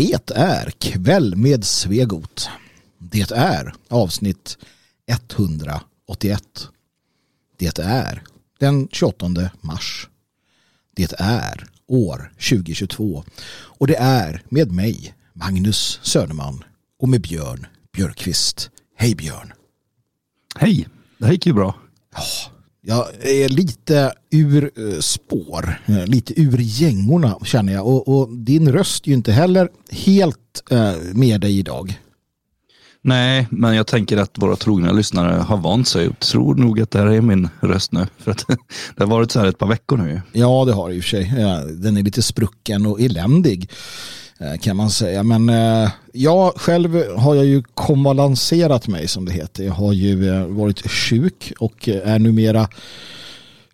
Det är kväll med Svegot. Det är avsnitt 181. Det är den 28 mars. Det är år 2022 och det är med mig Magnus Söderman och med Björn Björkqvist. Hej Björn! Hej, det här gick ju bra. Jag är lite ur eh, spår, eh, lite ur gängorna känner jag och, och din röst är ju inte heller helt eh, med dig idag. Nej, men jag tänker att våra trogna lyssnare har vant sig och tror nog att det här är min röst nu. För att det har varit så här ett par veckor nu. Ja, det har det i och för sig. Den är lite sprucken och eländig kan man säga. Men jag själv har jag ju konvalanserat mig som det heter. Jag har ju varit sjuk och är numera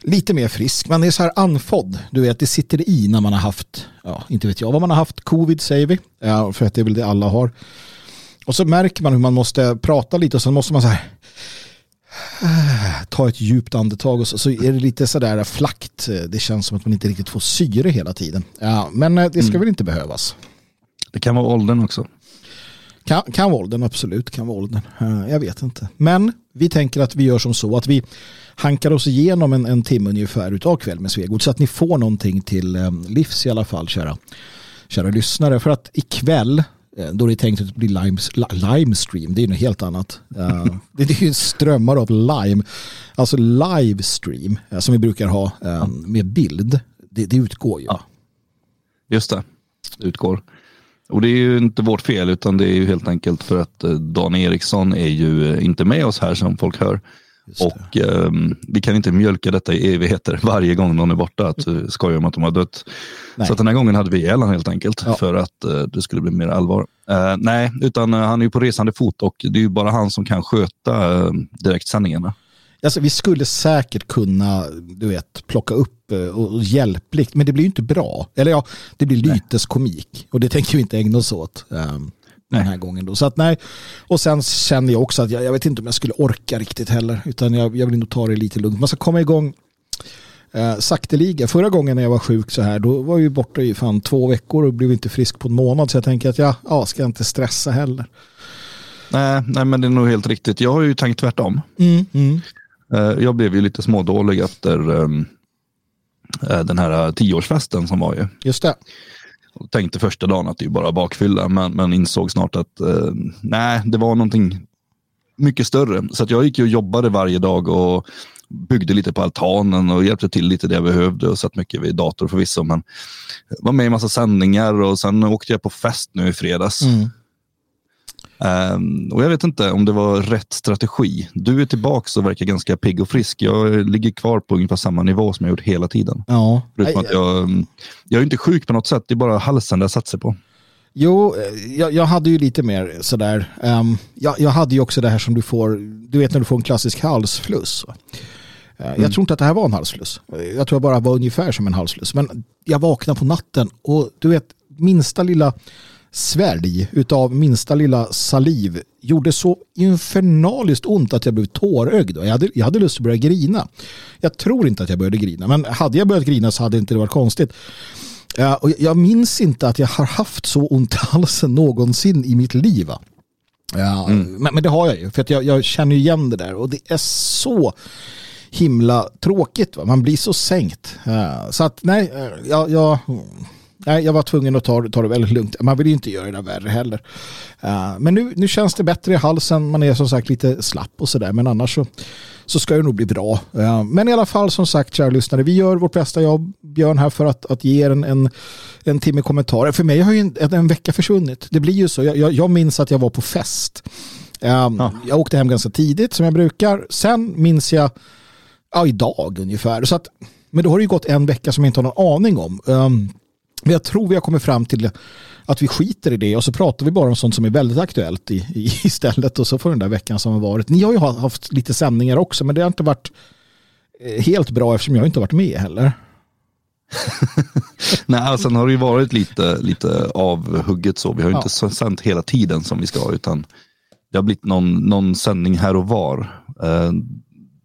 lite mer frisk. Man är så här anfodd. Du vet, det sitter i när man har haft, ja, inte vet jag vad man har haft, covid säger vi. Ja, för att det är väl det alla har. Och så märker man hur man måste prata lite och sen måste man så här ta ett djupt andetag och så, så är det lite sådär flackt. Det känns som att man inte riktigt får syre hela tiden. Ja, men det ska mm. väl inte behövas. Det kan vara åldern också. Kan, kan vara åldern, absolut. Kan vara åldern. Jag vet inte. Men vi tänker att vi gör som så att vi hankar oss igenom en, en timme ungefär utav kväll med Svegot så att ni får någonting till livs i alla fall, kära, kära lyssnare. För att ikväll Eh, då det är tänkt att bli lime, limestream. Det är något helt annat. Det är ju strömmar av lime. Alltså livestream som vi brukar ha med bild. Det, det utgår ju. Ja. Just det, det utgår. Och det är ju inte vårt fel utan det är ju helt enkelt för att Dan Eriksson är ju inte med oss här som folk hör. Och eh, vi kan inte mjölka detta i evigheter varje gång någon är borta. Att uh, skoja om att de har dött. Nej. Så den här gången hade vi ihjäl helt enkelt. Ja. För att uh, det skulle bli mer allvar. Uh, nej, utan han är ju på resande fot och det är ju bara han som kan sköta direktsändningarna. Alltså, vi skulle säkert kunna du vet, plocka upp och hjälpligt, men det blir ju inte bra. Eller ja, det blir lyteskomik och det tänker vi inte ägna oss åt. Um, den här gången. Då. Så att, nej. Och sen känner jag också att jag, jag vet inte om jag skulle orka riktigt heller. Utan jag, jag vill nog ta det lite lugnt. Man ska komma igång eh, sakteliga. Förra gången när jag var sjuk så här, då var jag borta i fan två veckor och blev inte frisk på en månad. Så jag tänker att jag ja, ska inte stressa heller. Nej, nej, men det är nog helt riktigt. Jag har ju tänkt tvärtom. Mm, mm. Eh, jag blev ju lite smådålig efter um, den här tioårsfesten som var ju. Just det. Och tänkte första dagen att det är bara bakfylla, men, men insåg snart att eh, nej, det var någonting mycket större. Så att jag gick och jobbade varje dag och byggde lite på altanen och hjälpte till lite det jag behövde och satt mycket vid dator förvisso. Men var med i massa sändningar och sen åkte jag på fest nu i fredags. Mm. Um, och jag vet inte om det var rätt strategi. Du är tillbaka och verkar ganska pigg och frisk. Jag ligger kvar på ungefär samma nivå som jag gjort hela tiden. Ja. Förutom att jag, jag är inte sjuk på något sätt, det är bara halsen det har satt sig på. Jo, jag, jag, hade ju lite mer sådär. Um, jag, jag, hade ju också det här som du får, du vet när du får en klassisk halsfluss. Uh, mm. Jag tror inte att det här var en halsfluss. Jag tror jag bara var ungefär som en halsfluss. Men jag vaknade på natten och du vet, minsta lilla svälj utav minsta lilla saliv gjorde så infernaliskt ont att jag blev tårögd. Jag hade, jag hade lust att börja grina. Jag tror inte att jag började grina, men hade jag börjat grina så hade det inte varit konstigt. Och jag minns inte att jag har haft så ont i halsen någonsin i mitt liv. Uh, mm. men, men, det har jag ju, för att jag, jag, känner igen det där och det är så himla tråkigt. Va? Man blir så sänkt. Så att nej, jag, jag nej, jag var tvungen att ta, ta det väldigt lugnt. Man vill ju inte göra det värre heller. Uh, men nu, nu känns det bättre i halsen. Man är som sagt lite slapp och sådär. Men annars så, så ska det nog bli bra. Uh, men i alla fall som sagt, kära lyssnare. Vi gör vårt bästa, jag Björn, här för att, att ge er en, en, en timme kommentarer. För mig har ju en, en vecka försvunnit. Det blir ju så. Jag, jag, jag minns att jag var på fest. Um, ja. Jag åkte hem ganska tidigt som jag brukar. Sen minns jag ja, idag ungefär. Så att, men då har det ju gått en vecka som jag inte har någon aning om. Um, men jag tror vi har kommit fram till att vi skiter i det och så pratar vi bara om sånt som är väldigt aktuellt i, i, istället och så får den där veckan som har varit. Ni har ju haft lite sändningar också men det har inte varit eh, helt bra eftersom jag inte varit med heller. Nej, sen har det ju varit lite, lite avhugget så. Vi har ju ja. inte sänt hela tiden som vi ska utan det har blivit någon, någon sändning här och var. Eh,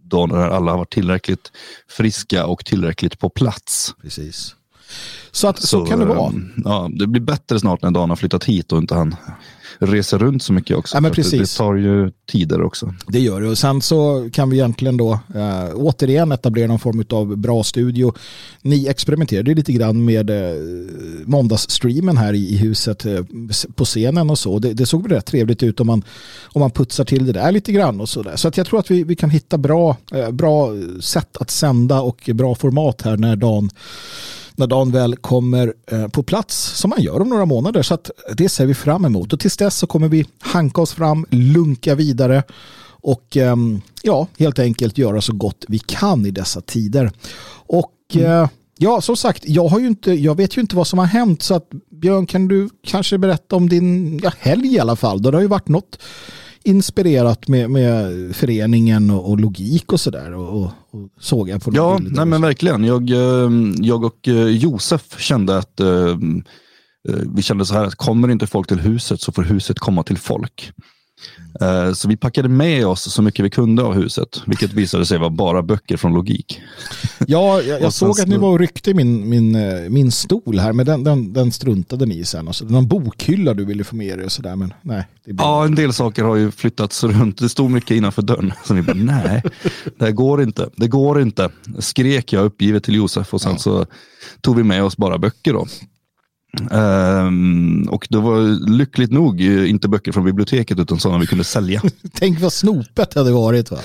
då när alla har varit tillräckligt friska och tillräckligt på plats. Precis. Så, att, så, så kan det vara. Eh, ja, det blir bättre snart när Dan har flyttat hit och inte han reser runt så mycket också. Ja, men precis. Det, det, tar ju tider också. Det gör det och sen så kan vi egentligen då äh, återigen etablera någon form av bra studio. Ni experimenterade lite grann med äh, måndagsstreamen här i, i huset äh, på scenen och så. Det, det såg väl rätt trevligt ut om man, om man putsar till det där lite grann och så där. Så att jag tror att vi, vi kan hitta bra, bra sätt att sända och bra format här när dagen när dagen väl kommer eh, på plats som man gör om några månader. Så det ser vi fram emot. Och tills dess så kommer vi hanka oss fram, lunka vidare och ehm, ja, helt enkelt göra så gott vi kan i dessa tider. Och mm. Eh, ja, som sagt, jag, har ju inte, jag vet ju inte vad som har hänt så att Björn, kan du kanske berätta om din ja, helg i alla fall? Det har ju varit något inspirerat med, med föreningen och, och logik och sådär. Och, och, såg jag på Ja, nej men verkligen. Jag, eh, jag och eh, Josef kände att eh, vi kände så här att kommer inte folk till huset så får huset komma till folk. Eh, så vi packade med oss så mycket vi kunde av huset, vilket visade sig vara bara böcker från logik. Ja, jag, jag såg att ni var och ryckte min, min, eh, min stol här, men den, den, den struntade ni i sen. Alltså, någon bokhylla du ville få med dig och sådär, men nej. Ja, en del saker har ju flyttats runt. Det stod mycket innanför dörren. Så vi bara, nej, det går inte. Det går inte. Skrek jag uppgivet till Josef och sen ja. så tog vi med oss bara böcker då. Um, och det var lyckligt nog inte böcker från biblioteket utan sådana vi kunde sälja. Tänk vad snopet det hade varit. Va?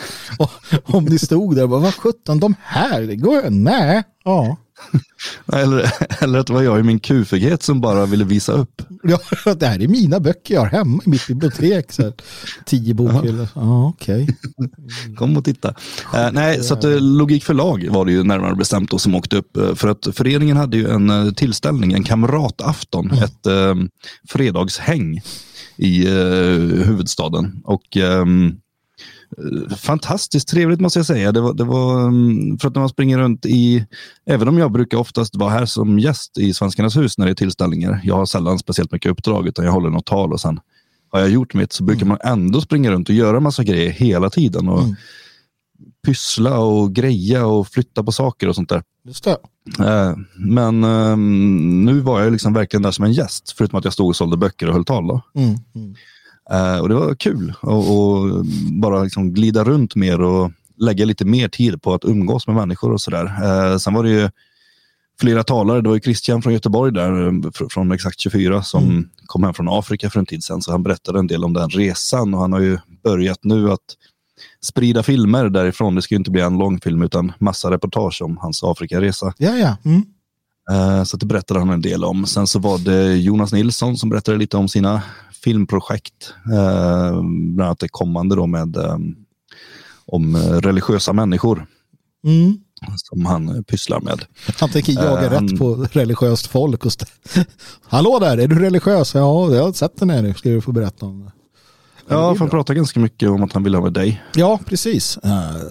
om ni stod där och bara, vad sjutton, de här, det går Nej, ja. eller, eller att det var jag i min kufighet som bara ville visa upp. Ja, det här är mina böcker jag har hemma i mitt bibliotek. Så här, tio bokhyllor. Ja, okej. Okay. Kom och titta. Uh, nej, så att uh, Logik förlag var det ju närmare bestämt då som åkte upp. Uh, för att föreningen hade ju en uh, tillställning, en kamratafton, mm. ett fredagshäng i huvudstaden. Och um, fantastiskt trevligt måste jag säga. Det var, det var, mm, för att när man springer runt i, även om jag brukar oftast vara här som gäst i Svenskarnas hus när det är tillställningar. Jag har sällan speciellt mycket uppdrag utan jag håller något tal och sen har jag gjort mitt så brukar mm. man ändå springa runt och göra massa grejer hela tiden. Och mm. Pyssla och greja och flytta på saker och sånt där. Just det. Eh, men ehm, nu var jag liksom verkligen där som en gäst, förutom att jag stod och sålde böcker och höll tal. Då. Mm. Mm. Uh, och det var kul att bara liksom glida runt mer och lägga lite mer tid på att umgås med människor och sådär. Uh, sen var det ju flera talare. Det var ju Christian från Göteborg där, från Exakt 24, som mm. kom hem från Afrika för en tid sedan. Så han berättade en del om den resan och han har ju börjat nu att sprida filmer därifrån. Det ska ju inte bli en lång film utan massa reportage om hans Afrikaresa. Ja, ja. Mm. Så det berättade han en del om. Sen så var det Jonas Nilsson som berättade lite om sina filmprojekt. Eh, bland annat det kommande då med eh, om religiösa människor. Mm. Som han pysslar med. Han tänker jaga rätt på religiöst folk. Och Hallå där, är du religiös? Ja, jag har sett den här nu. Ska du få berätta om det? Ja, för han pratar ganska mycket om att han vill ha med dig. Ja, precis.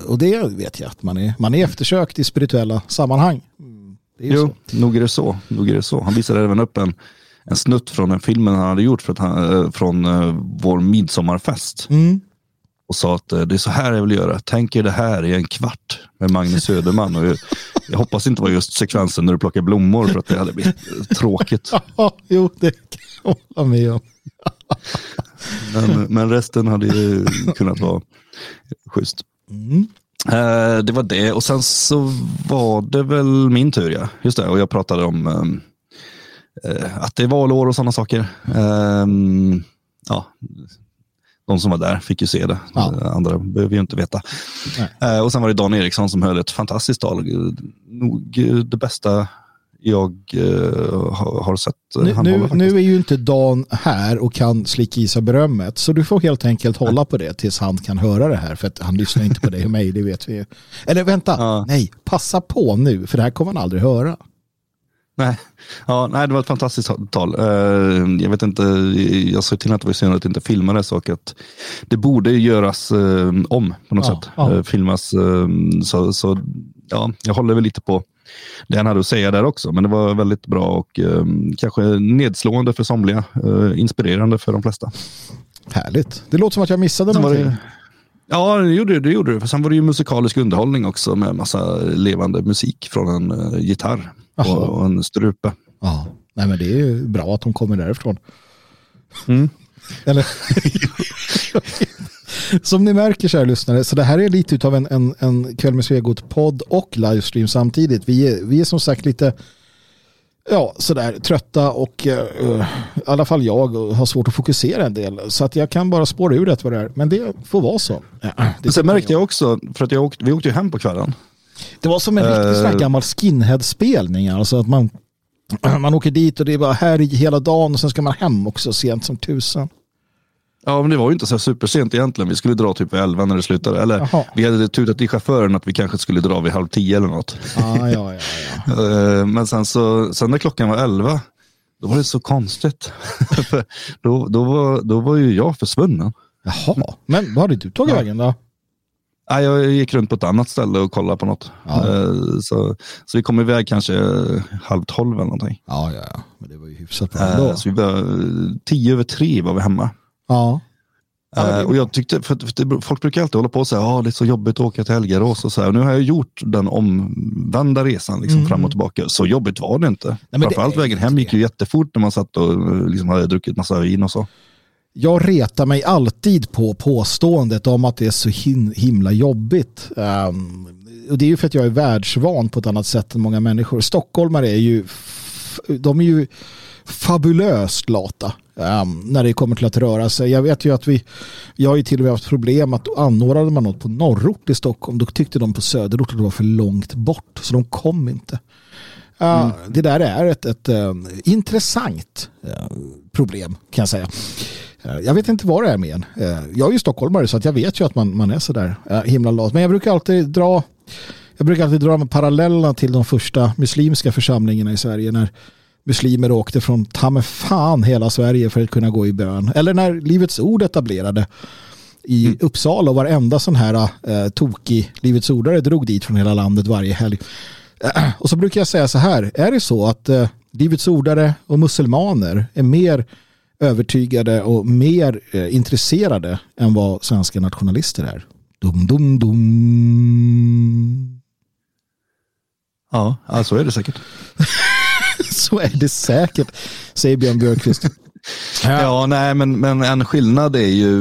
Och det vet jag att man är, man är eftersökt i spirituella sammanhang. Mm, jo, så. nog är det så. Nog är det så. Han visade även upp en en snutt från den filmen han hade gjort för att han, eh, från uh, vår midsommarfest. Mm. Och sa att uh, det är så här jag vill göra. Tänk er det här i en kvart med Magnus Söderman. Och jag, jag hoppas inte var just sekvensen när du plockar blommor för att det hade blivit tråkigt. Jo, det kan jag hålla med om. men, men resten hade ju kunnat vara schysst. Mm. Uh, det var det och sen så var det väl min tur ja. Just det, och jag pratade om um, Eh, att det är valår och sådana saker. Ehm, ja, de som var där fick ju se det. Ja. Andra behöver ju inte veta. Eh, och sen var det Dan Eriksson som höll ett fantastiskt tal. Nog det bästa jag uh, har sett. Nu, nu, nu, är ju inte Dan här och kan slicka i sig berömmet. Så du får helt enkelt hålla på det tills han kan höra det här. För att han lyssnar inte på dig och mig, det vet vi. Eller vänta, ja. nej, passa på nu. För det här kommer han aldrig höra. Nej. Ja, nej, det var ett fantastiskt tal. Uh, jag vet inte, jag sa till att det var synd att det inte filmades och att det borde göras uh, om på något ja, sätt. Ja. Filmas. så, så ja, jag håller väl lite på det han hade att säga där också. Men det var väldigt bra och kanske nedslående för somliga. inspirerande för de flesta. Härligt. Det låter som att jag missade någonting. Det, ja, det gjorde det. Gjorde det. För sen var det ju musikalisk underhållning också med massa levande musik från en gitarr. och, och en strupe. Ja, nej men det är ju bra att de kommer därifrån. Mm. Eller? Som ni märker kära lyssnare, så det här är lite av en, en, en kväll med Svegot podd och livestream samtidigt. Vi är, vi är som sagt lite ja, sådär trötta och uh, i alla fall jag har svårt att fokusera en del. Så att jag kan bara spåra ur det vad det är. Men det får vara så. Det Sen märkte jag också, för att jag åkte, vi åkte ju hem på kvällen. Det var som en uh, riktig uh, gammal skinhead-spelning. Alltså att man, man åker dit och det är bara här hela dagen och sen ska man hem också sent som tusan. Ja, men det var ju inte så supersent egentligen. Vi skulle dra typ vid elva när det slutade. Eller Jaha. vi hade tutat i chauffören att vi kanske skulle dra vid halv tio eller något. Ah, ja, ja, ja. Eh, men sen, så, sen när klockan var elva, då var det så konstigt. då, då, var, då var ju jag försvunnen. Jaha, men vad hade du tagit ja. vägen då? Nej, jag gick runt på ett annat ställe och kollade på något. Ja. Eh, så, så vi kom iväg kanske halv tolv eller någonting. Ja, ja, ja. men det var ju hyfsat bra ändå. Så vi var, tio över tre var vi hemma. Ja. Uh, och jag tyckte, för, för det, folk brukar alltid hålla på och säga att ah, det är så jobbigt att åka till Elgarås och så här. Och nu har jag gjort den omvända resan liksom, mm. fram och tillbaka. Så jobbigt var det inte. Nej, Framförallt vägen hem gick ju jättefort när man satt och liksom hade druckit massa vin och så. Jag retar mig alltid på påståendet om att det är så him himla jobbigt. Um, och det är ju för att jag är världsvan på ett annat sätt än många människor. Stockholmare är ju, de är ju fabulöst lata um, när det kommer till att röra sig. Jag vet ju att vi, jag har ju till och med haft problem att anordnade man något på norrort i Stockholm då tyckte de på söderort att det var för långt bort så de kom inte. Uh, mm. Det där är ett, ett uh, intressant uh, problem kan jag säga. Jag vet inte vad det är med en. Jag är ju stockholmare så att jag vet ju att man, man är sådär himla lat. Men jag brukar alltid dra jag brukar alltid dra med parallellerna till de första muslimska församlingarna i Sverige när muslimer åkte från ta fan hela Sverige för att kunna gå i bön. Eller när Livets Ord etablerade i mm. Uppsala och varenda sån här eh, tokig Livets Ordare drog dit från hela landet varje helg. Och så brukar jag säga så här, är det så att eh, Livets Ordare och muselmaner är mer övertygade och mer eh, intresserade än vad svenska nationalister är? Dum, dum, dum. Ja, så är det säkert. så är det säkert, säger Björn Björkqvist. Ja. ja, nej, men, men en skillnad är ju,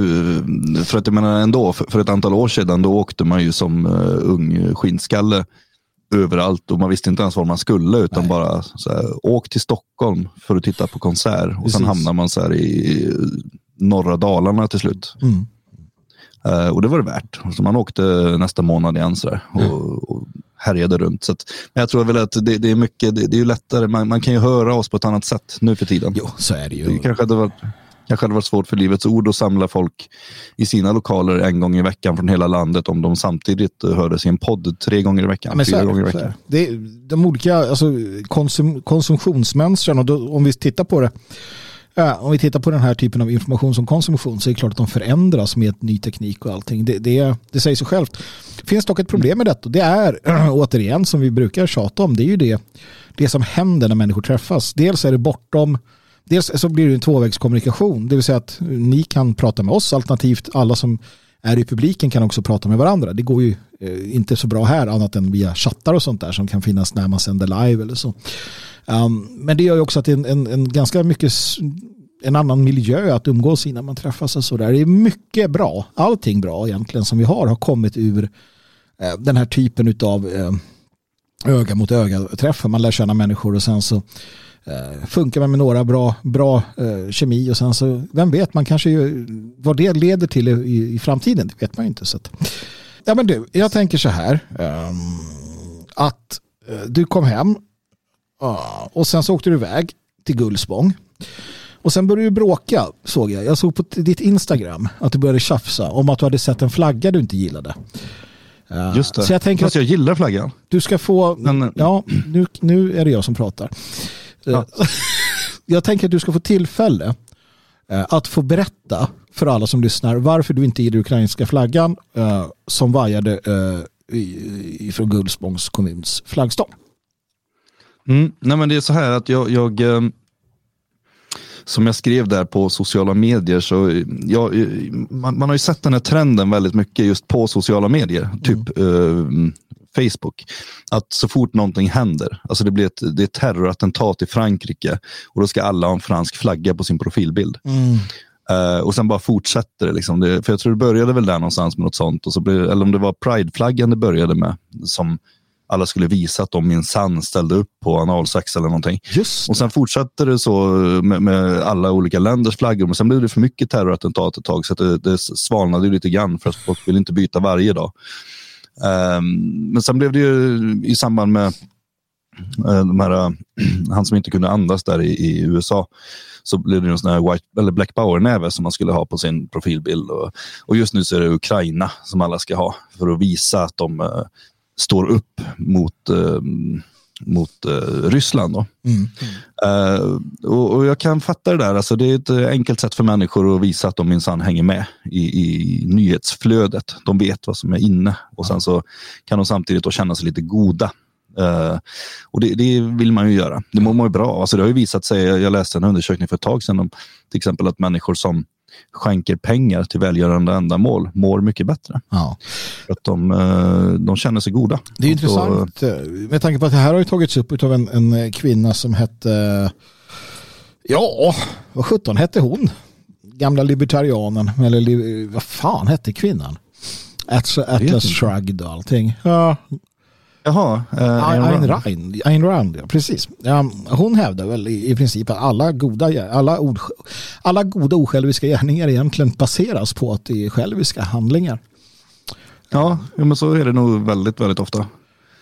för att jag menar ändå, för, för ett antal år sedan då åkte man ju som uh, ung skinnskalle överallt och man visste inte ens var man skulle utan nej. bara så här, åk till Stockholm för att titta på konsert och Precis. sen hamnar man så här i norra Dalarna till slut. Mm. Uh, och det var det värt. Så man åkte nästa månad igen så där, och, och härjade runt. Så att, men jag tror väl att det, det är mycket, det, det, är ju lättare, man, man, kan ju höra oss på ett annat sätt nu för tiden. Jo, så är det ju. Det kanske hade varit, kanske hade varit svårt för Livets Ord att samla folk i sina lokaler en gång i veckan från hela landet om de samtidigt hördes i en podd tre gånger i veckan, ja, fyra gånger i veckan. Det, de olika alltså, konsum, konsumtionsmönstren, och då, om vi tittar på det Ja, om vi tittar på den här typen av information som konsumtion så är det klart att de förändras med ny teknik och allting. Det, det, det säger sig självt. Det finns dock ett problem med detta. Det är återigen som vi brukar tjata om. Det är ju det, det som händer när människor träffas. Dels är det bortom Dels så blir det en tvåvägskommunikation. Det vill säga att ni kan prata med oss alternativt alla som är i publiken kan också prata med varandra. Det går ju eh, inte så bra här annat än via chattar och sånt där som kan finnas när man sänder live eller så. Um, men det gör ju också att det är en, en, en, ganska mycket en annan miljö att umgås i när man träffas och sådär. Det är mycket bra, allting bra egentligen som vi har har kommit ur eh, den här typen av eh, öga mot öga träffar. Man lär känna människor och sen så eh, funkar man med några bra, bra eh, kemi och sen så, vem vet, man kanske ju, vad det leder till i, i framtiden, det vet man ju inte. Så att, ja men du, jag tänker så här, um, att uh, du kom hem uh, och sen så åkte du iväg till Gullspång. Och sen började du bråka, såg jag. Jag såg på ditt Instagram att du började tjafsa om att du hade sett en flagga du inte gillade. Uh, Just det, så jag tänker fast jag gillar flaggan. Du ska få, Men... ja, nu, nu är det jag som pratar. Ja. jag tänker att du ska få tillfälle eh, att få berätta för alla som lyssnar varför du inte gillar ukrainska flaggan eh, som vajade eh, från Gullspångs kommuns flaggstång. Mm, nej men det är så här att jag, jag som jag skrev där på sociala medier så ja, man, man, har ju sett den här trenden väldigt mycket just på sociala medier. Typ mm. Facebook. Att så fort någonting händer, alltså det blir ett, det är ett terrorattentat i Frankrike och då ska alla ha en fransk flagga på sin profilbild. Mm. Uh, och sen bara fortsätter det, liksom. det. För jag tror det började väl där någonstans med något sånt. Och så blev, eller om det var prideflaggan det började med. Som alla skulle visa att de minsann ställde upp på analsex eller någonting. Just och sen fortsatte det så med, med, alla olika länders flaggor. Men sen blev det för mycket terrorattentat ett tag så det, det svalnade lite grann för att folk vill inte byta varje dag. Um, men sen blev det ju i samband med uh, de här, uh, han som inte kunde andas där i, i USA så blev det en sån här white, eller Black Power-näve som man skulle ha på sin profilbild. Och, och, just nu så är det Ukraina som alla ska ha för att visa att de uh, står upp mot, uh, mot uh, Ryssland. Då. Mm. Mm. Och, och, jag kan fatta det där. Alltså, det är ett enkelt sätt för människor att visa att de minsann hänger med i, i nyhetsflödet. De vet vad som är inne och sen så kan de samtidigt då känna sig lite goda Uh, och det, det, vill man ju göra. Det mår man ju bra alltså Det har ju visat sig, jag läste en undersökning för ett tag sedan om till exempel att människor som skänker pengar till välgörande ändamål mår mycket bättre. Ja. Att de, uh, de känner sig goda. Det är intressant uh, med tanke på att det här har tagits upp av en, en kvinna som hette, ja, vad sjutton hette hon? Gamla libertarianen, eller vad fan hette kvinnan? Atlas, Atlas Shrugged och allting. Ja, Jaha. Eh, Ayn Rand, Ayn Rand ja, precis. Ja, hon hävdar väl i, i princip att alla goda, alla, ord, alla goda osjälviska gärningar egentligen baseras på att det är själviska handlingar. Ja, men så är det nog väldigt, väldigt ofta.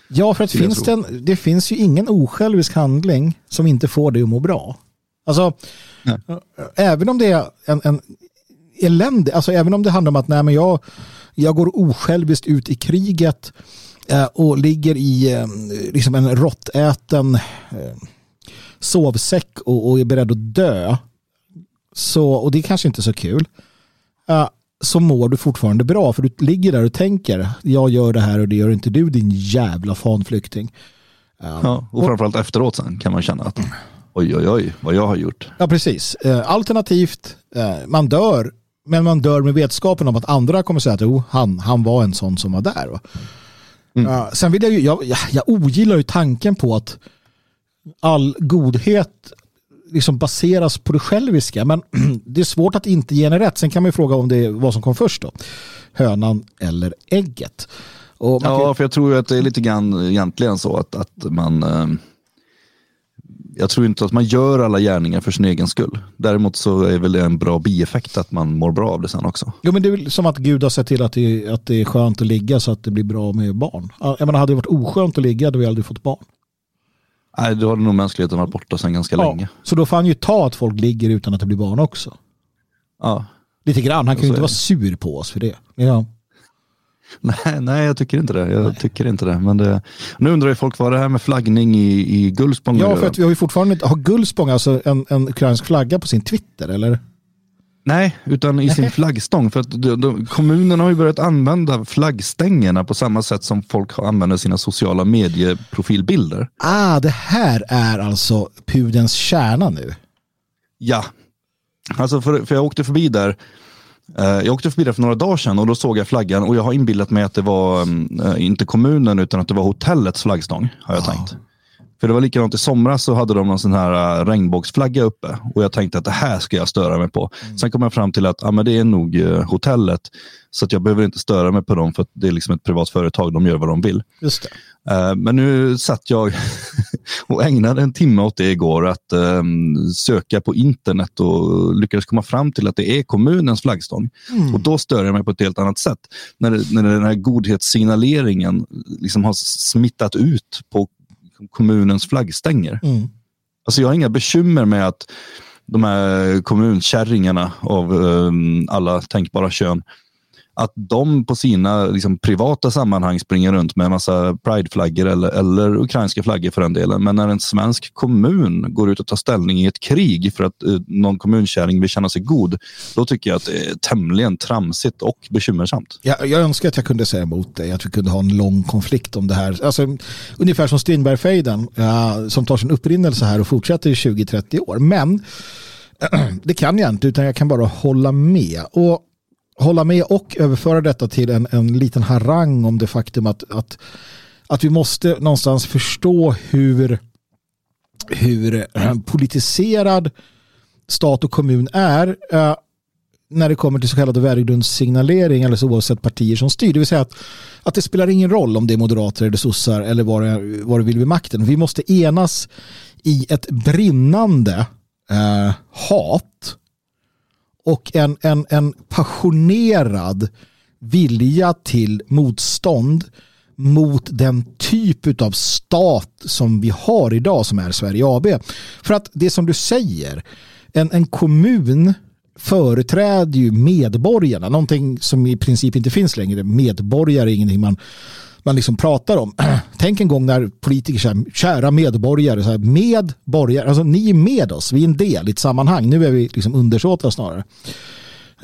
Ja, för att finns det, en, det finns ju ingen osjälvisk handling som inte får dig att må bra. Alltså, nej. även om det är en, en elände, alltså även om det handlar om att nej, men jag, jag går osjälviskt ut i kriget Eh, och ligger i eh, liksom en råttäten eh, sovsäck och, och är beredd att dö. Så, och det är kanske inte så kul. Så mår du fortfarande bra för du ligger där och tänker jag gör det här och det gör inte du din jävla fanflykting. Ja, och framförallt efteråt sen kan man känna att oj oj oj vad jag har gjort. Ja precis. Alternativt man dör men man dör med vetskapen om att andra kommer säga att oh, han, han var en sån som var där. Mm. Uh, sen vill jag ju, jag, jag, jag ogillar ju tanken på att all godhet liksom baseras på det själviska. Men det är svårt att inte ge henne rätt. Sen kan man ju fråga om det vad som kom först då. Hönan eller ägget. ja, kan... för jag tror att det är lite grann egentligen så att, att man eh, jag tror inte att man gör alla gärningar för sin egen skull. Däremot så är väl det en bra bieffekt att man mår bra av det sen också. Jo men det är väl som att Gud har sett till att det, att det är skönt att ligga så att det blir bra med barn. Jag menar, hade det varit oskönt att ligga hade vi aldrig fått barn. Nej, då hade nog mänskligheten varit borta sedan ganska ja, länge. Så då får han ju ta att folk ligger utan att det blir barn också. Ja. Lite grann, han kan ju inte vara sur på oss för det. Ja. Nej, nej, jag tycker inte det. Jag nej. tycker inte det. Men det, nu undrar ju folk vad det här med flaggning i, i Gullspång Ja, för att vi har ju fortfarande inte, har Gullspång alltså en, en ukrainsk flagga på sin Twitter eller? Nej, utan i sin flaggstång. För att de, de, kommunerna har ju börjat använda flaggstängerna på samma sätt som folk använder sina sociala medieprofilbilder. Ah, det här är alltså pudens kärna nu. Ja, alltså för, för jag åkte förbi där jag åkte förbi där för några dagar sedan och då såg jag flaggan och jag har inbillat mig att det var äh, inte kommunen utan att det var hotellets flaggstång. Har jag ja. tänkt. För det var likadant i somras så hade de någon sån här uh, regnbågsflagga uppe och jag tänkte att det här ska jag störa mig på. Mm. Sen kom jag fram till att ah, men det är nog uh, hotellet så att jag behöver inte störa mig på dem för att det är liksom ett privat företag, de gör vad de vill. Just uh, men nu satt jag och ägnade en timme åt det igår att um, söka på internet och lyckades komma fram till att det är kommunens flaggstång. Mm. Och då stör jag mig på ett helt annat sätt. När, när den här godhetssignaleringen liksom har smittat ut på kommunens flaggstänger. Mm. Alltså jag har inga bekymmer med att de här kommunkärringarna av um, alla tänkbara kön att de på sina liksom, privata sammanhang springer runt med en massa prideflaggor eller, eller ukrainska flaggor för den delen. Men när en svensk kommun går ut och tar ställning i ett krig för att uh, någon kommunkärring vill känna sig god, då tycker jag att det är tämligen tramsigt och bekymmersamt. Jag, jag önskar att jag kunde säga emot dig, att vi kunde ha en lång konflikt om det här. Alltså, ungefär som Strindbergfejden, uh, som tar sin upprinnelse här och fortsätter i 20-30 år. Men det kan jag inte, utan jag kan bara hålla med. Och hålla med och överföra detta till en, en liten harang om det faktum att, att att vi måste någonstans förstå hur, hur eh, politiserad stat och kommun är eh, när det kommer till så kallad värdegrundssignalering eller så oavsett partier som styr. Det vill säga att, att det spelar ingen roll om det är moderater eller sossar eller vad det, vad det vill vid makten. Vi måste enas i ett brinnande eh, hat och en, en, en passionerad vilja till motstånd mot den typ av stat som vi har idag som är Sverige AB. För att det som du säger, en, en kommun företräder ju medborgarna, någonting som i princip inte finns längre. Medborgare är ingenting man, man liksom pratar om. Tänk en gång när politiker säger kära medborgare, så här, medborgare, alltså ni är med oss, vi är en del i ett sammanhang. Nu är vi liksom undersåtar snarare.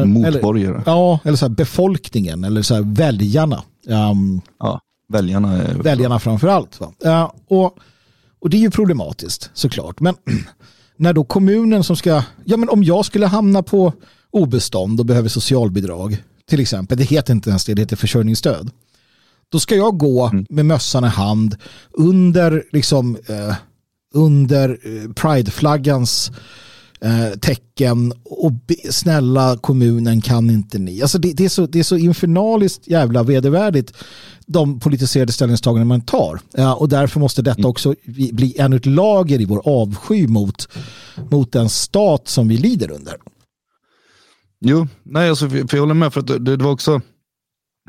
Motborgare. Eller, ja, eller så här, befolkningen eller så här, väljarna. Um, ja, väljarna. Är... Väljarna framför allt. Uh, och, och det är ju problematiskt såklart. Men när då kommunen som ska, ja men om jag skulle hamna på obestånd och behöver socialbidrag till exempel, det heter inte ens det, det heter försörjningsstöd. Då ska jag gå mm. med mössan i hand under liksom eh, under eh, prideflaggans eh, tecken och be, snälla kommunen kan inte ni. Alltså det, det, är så, det är så infernaliskt jävla vedervärdigt de politiserade ställningstaganden man tar. Ja, och därför måste detta mm. också bli ännu ett lager i vår avsky mot, mot den stat som vi lider under. Jo, nej, alltså, för jag håller med för att det, det var också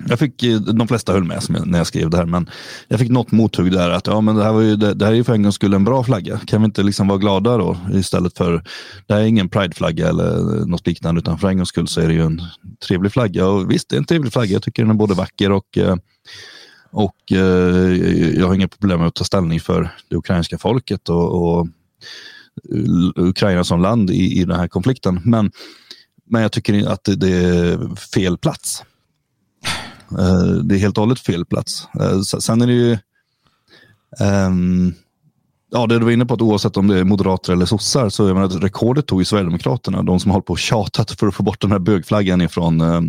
jag fick, eh, de flesta höll med när jag skrev det här, men jag fick något mothugg där att ja, men det här, var ju, det, det här är ju för en gångs skull en bra flagga. Kan vi inte liksom vara glada då istället för, det här är ingen prideflagga eller något liknande, utan för en gångs skull så är det ju en trevlig flagga. Och visst, det är en trevlig flagga. Jag tycker den är både vacker och eh, och eh, jag har inga problem med att ta ställning för det ukrainska folket och, och Ukraina som land i, i den här konflikten. Men, men jag tycker att det, det är fel plats. Eh, det är helt och hållet fel plats. Eh, sen är det ju um, Ja, det du var inne på att oavsett om det är moderater eller sossar så jag menar, rekordet tog ju Sverigedemokraterna. De som håller på och tjatat för att få bort den här bögflaggan ifrån uh,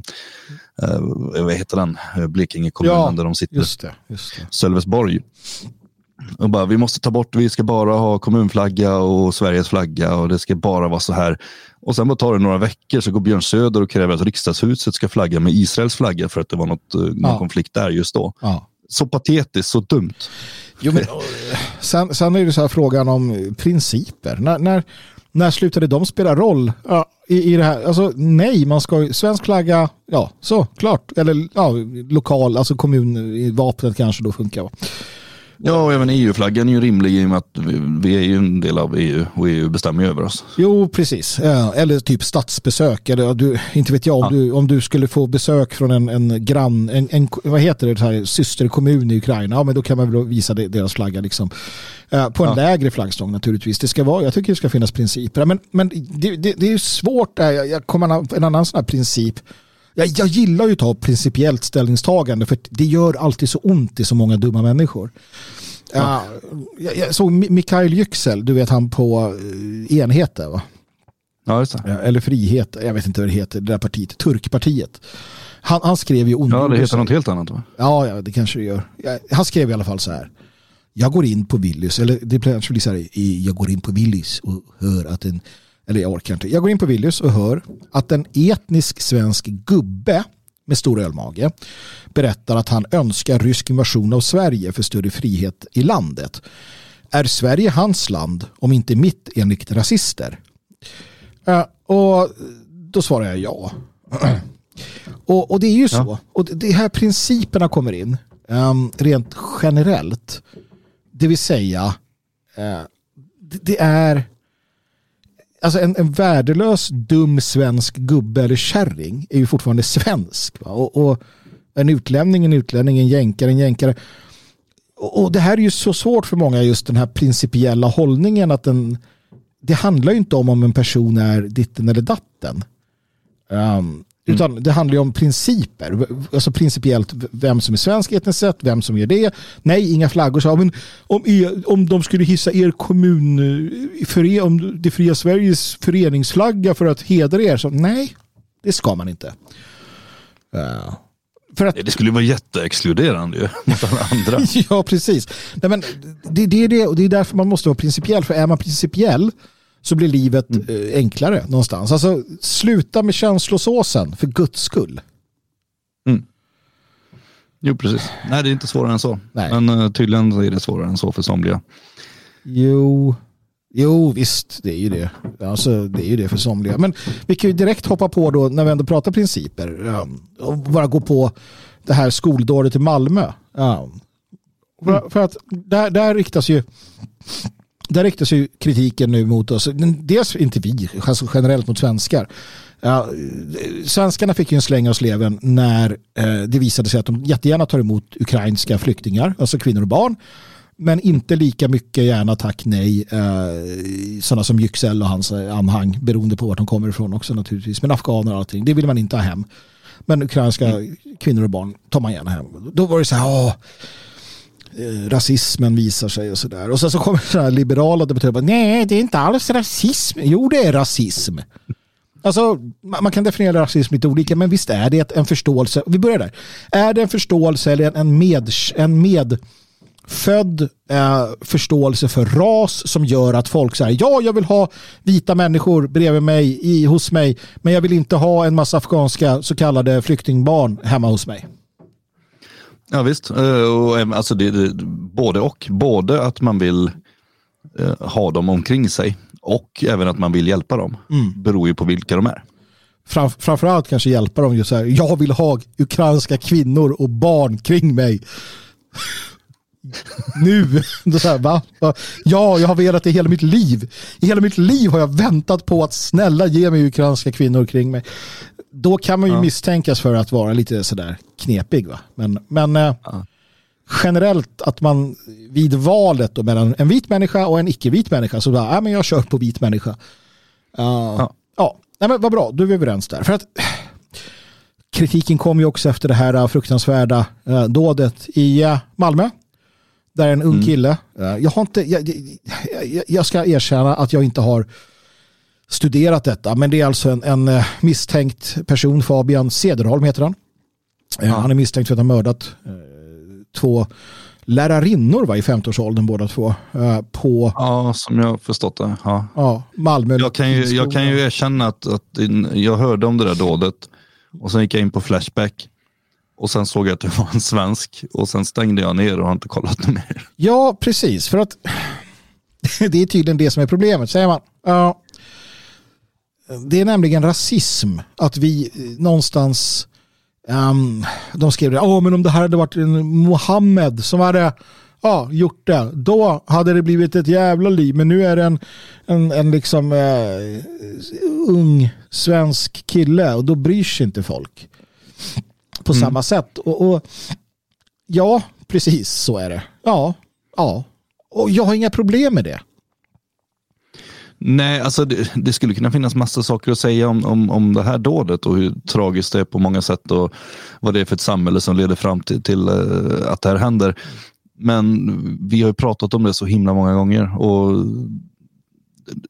uh, vad heter den? Blekinge kommun ja, där de sitter. Just det, just det. Sölvesborg. Och bara, vi måste ta bort, vi ska bara ha kommunflagga och Sveriges flagga och det ska bara vara så här. Och sen bara tar det några veckor så går Björn Söder och kräver att riksdagshuset ska flagga med Israels flagga för att det var något, eh, någon ja. konflikt där just då. Ja. Så patetiskt, så dumt. Jo, men, sen, sen är det så här frågan om principer. När, när, när slutade de spela roll ja, i, i det här? Alltså nej, man ska svensk flagga, ja så klart. Eller ja, lokal, alltså kommun, vapnet kanske då funkar. Ja, och även EU-flaggan är ju rimlig i och med att vi är ju en del av EU och EU bestämmer ju över oss. Jo, precis. Eller typ statsbesök. Eller du, inte vet jag, om, ja. du, om du skulle få besök från en, en grann, en, en, vad heter det, här, systerkommun i Ukraina, ja, men då kan man väl visa deras flagga liksom. På en ja. lägre flaggstång naturligtvis. Det ska vara, jag tycker det ska finnas principer. Men, men det, det, det är svårt, jag, jag kommer en annan sån här princip jag, jag gillar ju att ta principiellt ställningstagande för det gör alltid så ont i så många dumma människor. Ja. Jag, jag såg Mikael Yüksel, du vet han på uh, enheter va? Ja, just det. Eller frihet, jag vet inte vad det heter, det där partiet, Turkpartiet. Han, han skrev ju Ja, det heter något helt annat va? Ja, ja, det kanske det gör. Han skrev i alla fall så här. Jag går in på Willys, eller det blir så här, jag går in på Willys och hör att en eller jag orkar inte. Jag går in på Willys och hör att en etnisk svensk gubbe med stor ölmage berättar att han önskar rysk invasion av Sverige för större frihet i landet. Är Sverige hans land om inte mitt enligt rasister? Uh, och då svarar jag ja. och, och, det är ju så. Och det här principerna kommer in um, rent generellt. Det vill säga det, det är alltså en, en värdelös, dum svensk gubbe eller kärring är ju fortfarande svensk. Och, och, en utlänning, en utlänning, en jänkare, en jänkare. Och, och, det här är ju så svårt för många, just den här principiella hållningen att den, det handlar ju inte om om en person är ditten eller datten. Um, utan mm. det handlar ju om principer. Alltså principiellt vem som är svensk etniskt sett, vem som gör det. Nej, inga flaggor. Så, men om, er, om de skulle hissa er kommun, eh, för er, om det fria Sveriges föreningsflagga för att hedra er. Så nej, det ska man inte. Uh, för att, det skulle vara jätteexkluderande ju, mot alla andra. ja, precis. Nej, men det, det, det, och det är därför man måste vara principiell. För är man principiell så blir livet mm. Eh, enklare någonstans. Alltså, sluta med känslosåsen, för guds skull. Mm. Jo, precis. Nej, det är inte svårare än så. Nej. Men uh, tydligen är det svårare än så för somliga. Jo, Jo, visst, det är ju det. Alltså, det är ju det för somliga. Men vi kan ju direkt hoppa på då, när vi ändå pratar principer, och bara gå på det här skoldådet i Malmö. För, för, att där, där riktas ju där riktas ju kritiken nu mot oss. Dels inte vi, alltså generellt mot svenskar. Ja, svenskarna fick ju en släng av sleven när eh, det visade sig att de jättegärna tar emot ukrainska flyktingar, alltså kvinnor och barn men inte lika mycket gärna tack nej. Eh, sådana som Yüksel och hans eh, anhang beroende på vart de kommer ifrån också naturligtvis. Men afghaner och allting, det vill man inte ha hem. Men ukrainska mm. kvinnor och barn tar man gärna hem. Då var det så här, åh, Eh, rasismen visar sig och sådär. Och sen så kommer sådana här liberala debattörer och nej det är inte alls rasism. Jo det är rasism. Alltså, man kan definiera rasism lite olika, men visst är det en förståelse. Vi börjar där. Är det en förståelse eller en med, en medfödd eh, förståelse för ras som gör att folk säger ja, jag vill ha vita människor bredvid mig, i, hos mig, men jag vill inte ha en massa afghanska så kallade flyktingbarn hemma hos mig. Ja visst, eh, och, alltså det, det, både och. Både att man vill eh, ha dem omkring sig och även att man vill hjälpa dem. Mm. Beror ju på vilka de är. Fram, framförallt kanske hjälpa dem just så här. Jag vill ha ukrainska kvinnor och barn kring mig nu. Så här, va? Ja, jag har velat det hela mitt liv. I hela mitt liv har jag väntat på att snälla ge mig ukrainska kvinnor kring mig. Då kan man ju ja. misstänkas för att vara lite sådär knepig. Va? Men, men eh, ja. generellt att man vid valet då, mellan en vit människa och en icke-vit människa så bara, ja, men jag kör på vit människa. Uh, ja, ja. Nej, men vad bra, då är vi överens där. För att kritiken kom ju också efter det här fruktansvärda uh, dådet i uh, Malmö där är en ung mm. kille. Jag, har inte, jag, jag, jag, ska erkänna att jag inte har studerat detta. Men det är alltså en, en eh, misstänkt person, Fabian Cederholm heter han. Eh, ja. Han är misstänkt för att ha mördat eh, två lärarinnor var i 50-årsåldern båda två. På, ja, som jag har förstått det. Ja. Ja, Malmö. Jag kan ju, jag kan ju erkänna att, att jag hörde om det där dådet och sen gick jag in på Flashback och sen såg jag att det var en svensk och sen stängde jag ner och har inte kollat mer. Ja, precis. För att det är tydligen det som är problemet, säger man. Ja. Det är nämligen rasism att vi eh, någonstans um, de skrev det, oh, men om det här hade varit en Mohammed som hade ja, gjort det, då hade det blivit ett jävla liv. Men nu är det en, en, en liksom uh, ung svensk kille och då bryr sig inte folk på mm. samma sätt. Och, och, ja, precis så är det. Ja, ja. Och jag har inga problem med det. Nej, alltså det, det, skulle kunna finnas massa saker att säga om, om, om det här dådet och hur tragiskt det är på många sätt och vad det är för ett samhälle som leder fram till, till uh, att det här händer. Men vi har ju pratat om det så himla många gånger och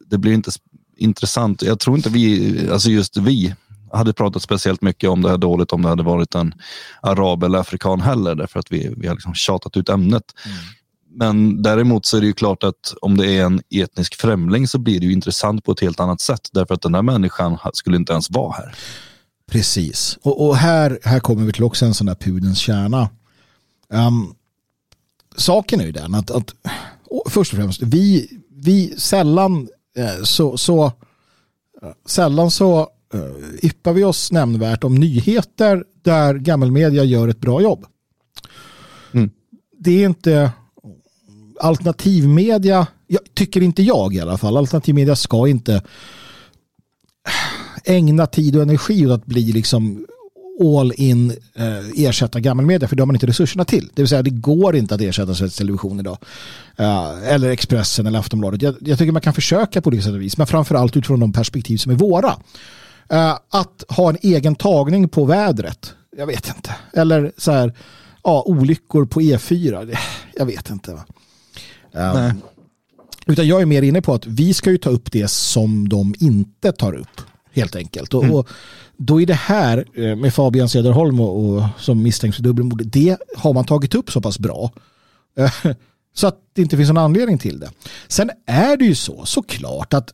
det blir inte intressant. Jag tror inte vi, alltså just vi, hade pratat speciellt mycket om det här dåligt om det hade varit en arab eller afrikan heller, därför att vi, vi har liksom tjatat ut ämnet. Mm. Men däremot så är det ju klart att om det är en etnisk främling så blir det ju intressant på ett helt annat sätt, därför att den här människan skulle inte ens vara här. Precis, och, och här, här kommer vi till också en sån där pudens kärna. Um, saken är ju den att, att först och främst, vi, vi sällan eh, så, så sällan så yppar vi oss nämnvärt om nyheter där gammelmedia gör ett bra jobb. Mm. Det är inte alternativmedia, jag, tycker inte jag i alla fall, alternativmedia ska inte ägna tid och energi åt att bli liksom all in eh, ersätta gammelmedia för det har man inte resurserna till. Det vill säga det går inte att ersätta Sveriges Television idag. Uh, eller Expressen eller Aftonbladet. Jag, jag, tycker man kan försöka på det sättet vis men framförallt utifrån de perspektiv som är våra. Uh, att ha en egen tagning på vädret, jag vet inte. Eller så här, ja, olyckor på E4, jag vet inte. Um, utan jag är mer inne på att vi ska ju ta upp det som de inte tar upp. helt enkelt. Och, mm. och, då är det här eh, med Fabian Cederholm och, och som misstänks för dubbelmord, det har man tagit upp så pass bra. Eh, så att det inte finns någon anledning till det. Sen är det ju så, såklart, att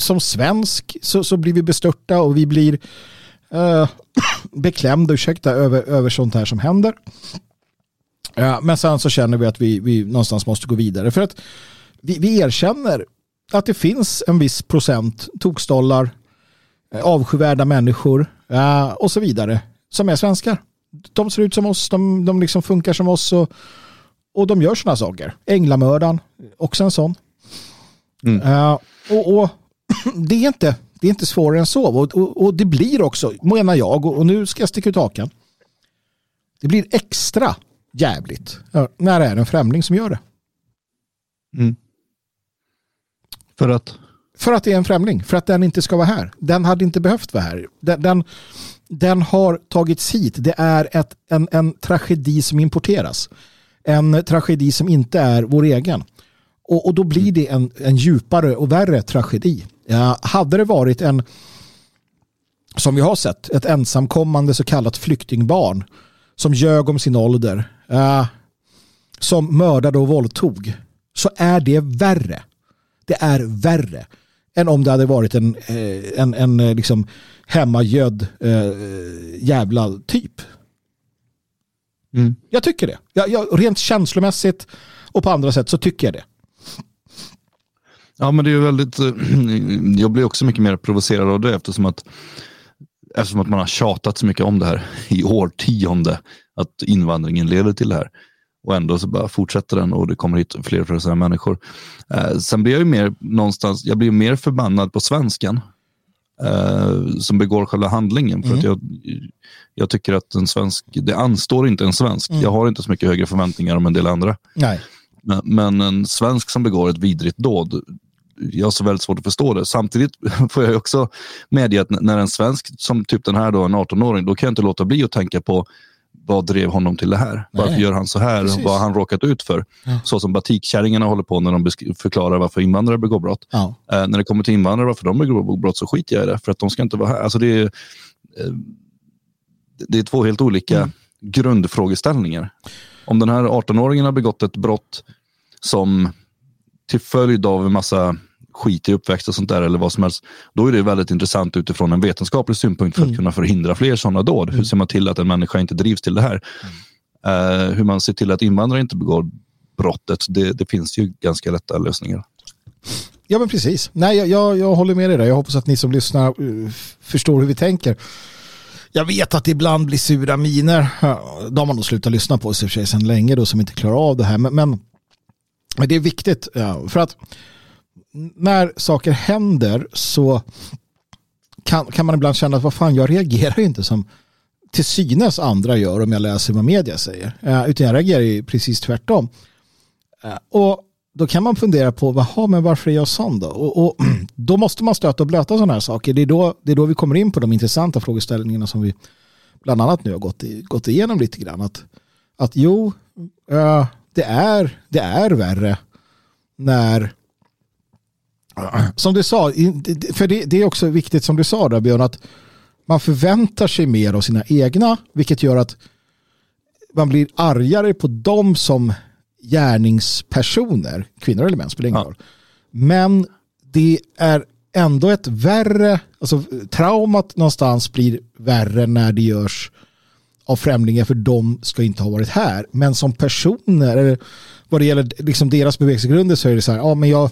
som svensk så, så blir vi bestörta och vi blir uh, beklämda, ursäkta, över, över sånt här som händer. Uh, men sen så känner vi att vi, vi någonstans måste gå vidare. För att vi, vi erkänner att det finns en viss procent tokstollar, uh, avskyvärda människor uh, och så vidare som är svenskar. De ser ut som oss, de, de liksom funkar som oss och, och de gör sådana saker. Änglamördaren, också en sån. Mm. Uh, och, och det, är inte, det är inte svårare än så. Och, och, och det blir också, menar jag, och, och nu ska jag sticka ut hakan. Det blir extra jävligt när det är en främling som gör det. Mm. För att? För att det är en främling. För att den inte ska vara här. Den hade inte behövt vara här. Den, den, den har tagits hit. Det är ett, en, en tragedi som importeras. En tragedi som inte är vår egen. Och, och då blir det en, en djupare och värre tragedi. Ja, hade det varit en, som vi har sett, ett ensamkommande så kallat flyktingbarn som ljög om sin ålder, uh, som mördade och våldtog, så är det värre. Det är värre än om det hade varit en, eh, en, en eh, liksom hemmagödd jävla typ. Mm. Jag tycker det. Jag, jag, rent känslomässigt och på andra sätt så tycker jag det. Ja, men det är väldigt, eh, jag blir också mycket mer provocerad av det eftersom att, eftersom att man har tjatat så mycket om det här i årtionde, att invandringen leder till det här. Och ändå så bara fortsätter den och det kommer hit fler och fler människor. Eh, sen blir jag ju mer någonstans, jag blir mer förbannad på svensken eh, som begår själva handlingen. För mm. att jag, jag tycker att en svensk, det anstår inte en svensk. Mm. Jag har inte så mycket högre förväntningar om en del andra. Nej. Men, men en svensk som begår ett vidrigt dåd, jag har så väldigt svårt att förstå det. Samtidigt får jag också medge att när en svensk som typ den här då, en 18-åring, då kan jag inte låta bli att tänka på vad drev honom till det här? Nej. Varför gör han så här? Precis. Vad har han råkat ut för? Ja. Så som batikkärringarna håller på när de förklarar varför invandrare begår brott. Ja. Eh, när det kommer till invandrare, varför de begår brott, så skiter jag i det. För att de ska inte vara här. Alltså det, är, eh, det är två helt olika mm. grundfrågeställningar. Om den här 18-åringen har begått ett brott som till följd av en massa skit i uppväxt och sånt där eller vad som helst. Då är det väldigt intressant utifrån en vetenskaplig synpunkt för att mm. kunna förhindra fler sådana dåd. Mm. Hur ser man till att en människa inte drivs till det här? Uh, hur man ser till att invandrare inte begår brottet. Det, det, finns ju ganska lätta lösningar. Ja men precis. Nej, jag, jag, jag håller med dig där. Jag hoppas att ni som lyssnar uh, förstår hur vi tänker. Jag vet att det ibland blir sura miner. De har man nog slutat lyssna på sig för sig sedan länge då som inte klarar av det här. Men, men, men det är viktigt ja, för att när saker händer så kan, kan man ibland känna att vad fan, jag reagerar ju inte som till synes andra gör om jag läser vad media säger. Eh, utan jag reagerar ju precis tvärtom. Eh, och då kan man fundera på, Vaha, men varför är jag sån då? Och, och då måste man stöta och blöta sådana här saker. Det är, då, det är då vi kommer in på de intressanta frågeställningarna som vi bland annat nu har gått, i, gått igenom lite grann. Att, att jo, eh, det, är, det är värre när som du sa, för det, det, är också viktigt som du sa där Björn, att man förväntar sig mer av sina egna, vilket gör att man blir argare på dem som gärningspersoner, kvinnor eller män spelar ingen roll. Men det är ändå ett värre, alltså traumat någonstans blir värre när det görs av främlingar för de ska inte ha varit här. Men som personer, eller vad det gäller liksom deras bevekelsegrunder så är det så här, ja men jag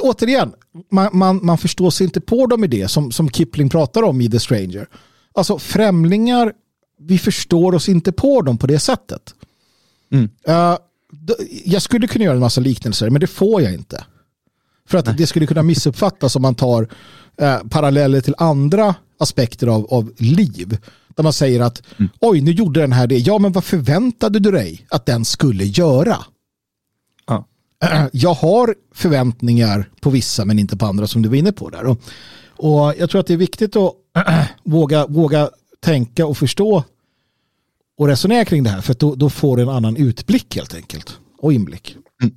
återigen, man, man, man förstår sig inte på dem i det som, som Kipling pratar om i The Stranger. Alltså främlingar, vi förstår oss inte på dem på det sättet. Mm. Uh, jag skulle kunna göra en massa liknelser, men det får jag inte. För att Nej. det skulle kunna missuppfattas om man tar uh, paralleller till andra aspekter av, av liv. Där man säger att mm. oj, nu gjorde den här det. Ja, men vad förväntade du dig att den skulle göra? jag har förväntningar på vissa men inte på andra som du var inne på där. Och, och jag tror att det är viktigt att våga, våga tänka och förstå och resonera kring det här för då, då får du en annan utblick helt enkelt och inblick. Mm.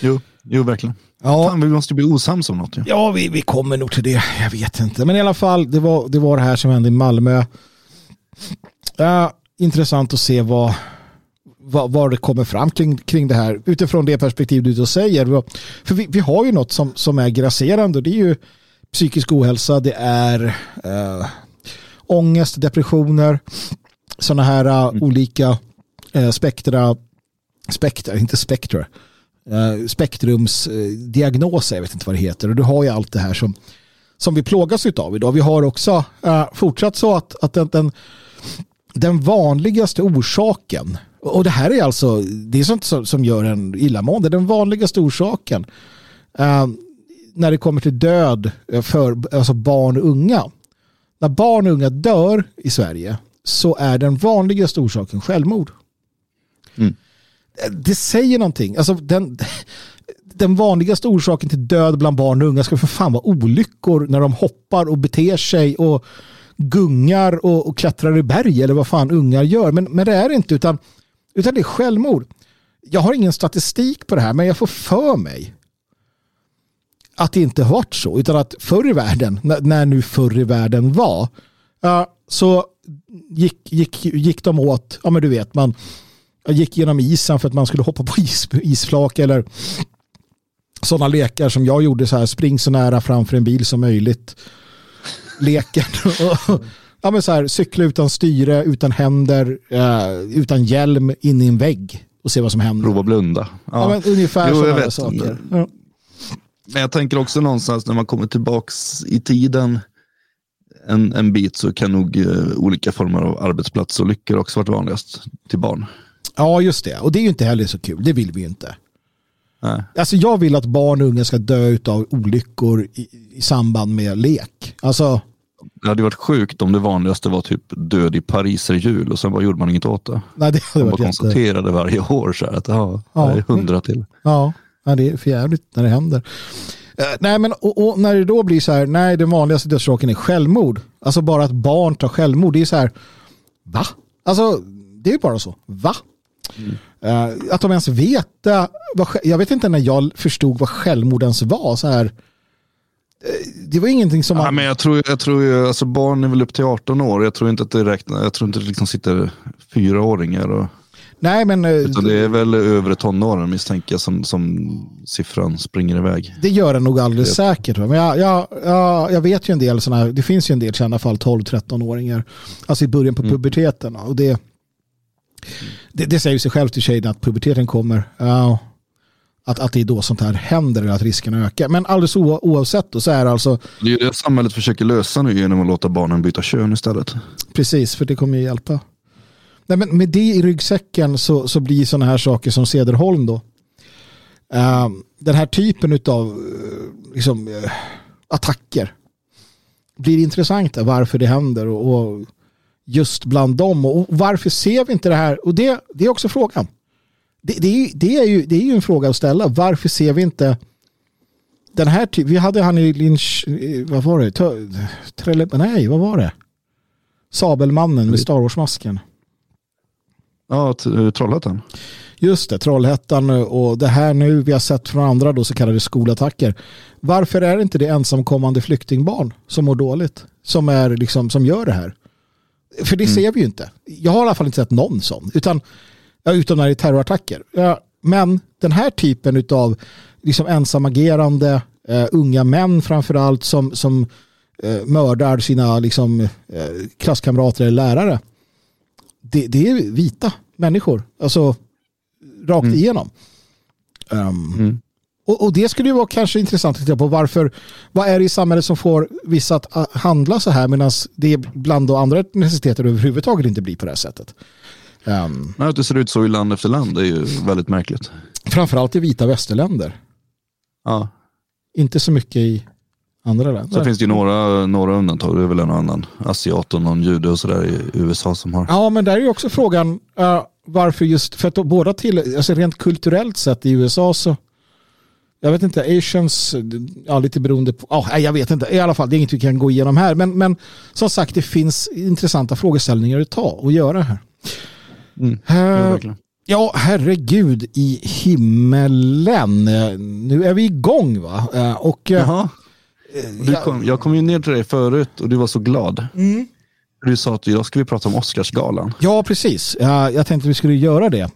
Jo, jo, verkligen. Ja. Fan, vi måste bli osams om något. Ja, ja vi, vi kommer nog till det. Jag vet inte. Men i alla fall, det var det, var det här som hände i Malmö. Uh, intressant att se vad, vad, vad det kommer fram kring, kring det här utifrån det perspektiv du då säger. För vi, vi har ju något som, som är grasserande och det är ju psykisk ohälsa, det är uh, ångest, depressioner, sådana här uh, mm. olika uh, spektra, spektra, inte spektra, uh, spektrumsdiagnoser, jag vet inte vad det heter. Och du har ju allt det här som, som vi plågas av idag. Vi har också uh, fortsatt så att, att den, den, den vanligaste orsaken, och det här är alltså, det är sånt som, som gör en illamående, den vanligaste orsaken uh, när det kommer till död för alltså barn och unga när barn och unga dör i Sverige så är den vanligaste orsaken självmord. Mm. Det säger någonting. Alltså den, den vanligaste orsaken till död bland barn och unga ska för fan vara olyckor när de hoppar och beter sig och gungar och, och klättrar i berg eller vad fan ungar gör. Men, men det är det inte utan, utan det är självmord. Jag har ingen statistik på det här men jag får för mig att det inte har varit så, utan att förr i världen, när nu förr i världen var, så gick, gick, gick de åt, ja men du vet, man gick genom isen för att man skulle hoppa på is, isflak eller sådana lekar som jag gjorde så här, spring så nära framför en bil som möjligt. Leken. ja, men så här, cykla utan styre, utan händer, uh, utan hjälm in i en vägg och se vad som händer. Prova blunda. Ja. ja men ungefär sådana saker. Ja. Men jag tänker också någonstans när man kommer tillbaks i tiden en, en bit så kan nog uh, olika former av arbetsplatsolyckor också varit vanligast till barn. Ja, just det. Och det är ju inte heller så kul. Det vill vi ju inte. Nej. Alltså jag vill att barn och unga ska dö av olyckor i, i samband med lek. Alltså, det hade varit sjukt om det vanligaste var typ död i Pariser jul och sen bara gjorde man inget åt det. Nej, det hade man bara konstaterade varje år så här att ja, ja. det är hundra till. Ja, det är för jävligt när det händer. Uh, nej, men och, och, när det då blir så här, nej, den vanligaste dödsorsaken är självmord. Alltså bara att barn tar självmord, det är så här, va? Alltså, det är bara så, va? Mm. Uh, att de ens vet, jag vet inte när jag förstod vad självmord ens var. Så här, eh, det var ingenting som... Man... Ja, men jag tror, jag tror ju, alltså barn är väl upp till 18 år. Jag tror inte att det räknar, jag tror inte det liksom sitter fyraåringar och Nej, men... Eh, Utan det är väl övre tonåren misstänker jag som, som siffran springer iväg. Det gör den nog alldeles säkert. Men jag, jag, jag, jag vet ju en del sådana här, det finns ju en del kända fall 12-13-åringar. Alltså i början på mm. puberteten. Och det, det, det säger sig självt i tjejen att puberteten kommer. Uh, att, att det är då sånt här händer eller att risken ökar. Men alldeles oavsett då, så är det alltså... Det är det samhället försöker lösa nu genom att låta barnen byta kön istället. Precis, för det kommer ju hjälpa. Nej, men med det i ryggsäcken så, så blir sådana här saker som Cederholm då. Uh, den här typen av uh, liksom, uh, attacker blir intressanta varför det händer och, och, just bland dem och, varför ser vi inte det här och det, det är också frågan. Det, det, är, det, är ju, det är ju en fråga att ställa. Varför ser vi inte den här typen, vi hade han i Lynch, vad var det? Trelle, nej, vad var det? Sabelmannen med Star Wars-masken. Ja, eh, Trollhättan. Just det, Trollhättan och det här nu vi har sett från andra då så kallade skolattacker. Varför är det inte det ensamkommande flyktingbarn som mår dåligt som, är liksom, som gör det här? För det mm. ser vi ju inte. Jag har i alla fall inte sett någon sån. Utan, utom när det är terrorattacker. Ja, men den här typen av liksom ensamagerande uh, unga män framförallt som, som uh, mördar sina liksom, uh, klasskamrater eller lärare det, det är vita människor. Alltså rakt mm. igenom. Um, mm. och, och, det skulle ju vara kanske intressant att titta på varför, vad är det i samhället som får vissa att uh, handla så här medan det bland andra etniciteter överhuvudtaget inte blir på det här sättet. Um, Nej, att det ser ut så i land efter land är ju väldigt märkligt. Framförallt i vita västerländer. Ja. Inte så mycket i andra länder. Så finns det ju några, några undantag. Det är väl en annan asiat och någon jude och sådär i USA som har. Ja, men där är ju också frågan uh, varför just, för att båda till, alltså rent kulturellt sett i USA så jag vet inte, asians, ja lite beroende på, oh, jag vet inte, i alla fall det är inget vi kan gå igenom här. Men, men som sagt, det finns intressanta frågeställningar att ta och göra här. Mm, uh, Ja, herregud i himmelen. Nu är vi igång va? Eh, och, eh, Jaha. Du kom, jag kom ju ner till dig förut och du var så glad. Mm. Du sa att idag ska vi prata om Oscarsgalan. Ja, precis. Ja, Jag tänkte vi skulle göra det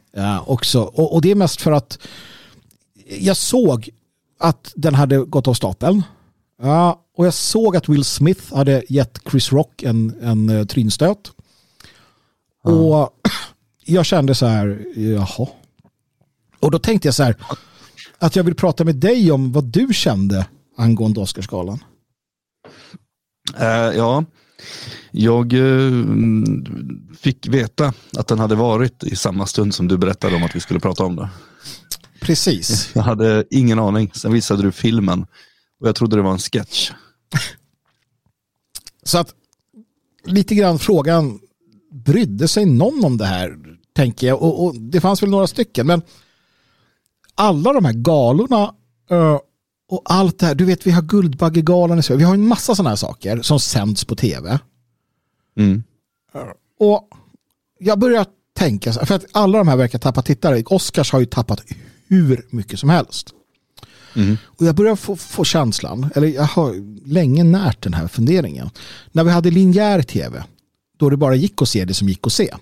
också. Och, det är mest för att jag såg att den hade gått av stapeln. Ja, och jag såg att Will Smith hade gett Chris Rock en, en trynstöt. Och jag kände så här, jaha. Och då tänkte jag så här, att jag vill prata med dig om vad du kände angående Oscarsgalan. Eh, ja, jag eh, fick veta att den hade varit i samma stund som du berättade om att vi skulle prata om det. Precis. Jag hade ingen aning. Sen visade du filmen och jag trodde det var en sketch. Så att lite grann frågan, brydde sig någon om det här? Tänker jag. Och, och det fanns väl några stycken. Men alla de här galorna uh, och allt det här. Du vet vi har Guldbaggegalan i Sverige. Vi har en massa sådana här saker som sänds på tv. Mm. Och jag börjar tänka, så här, för att alla de här verkar tappa tittare. Oscars har ju tappat hur mycket som helst. Mm. Och jag börjar få, få känslan, eller jag har länge närt den här funderingen. När vi hade linjär tv, då det bara gick att se det som gick att se.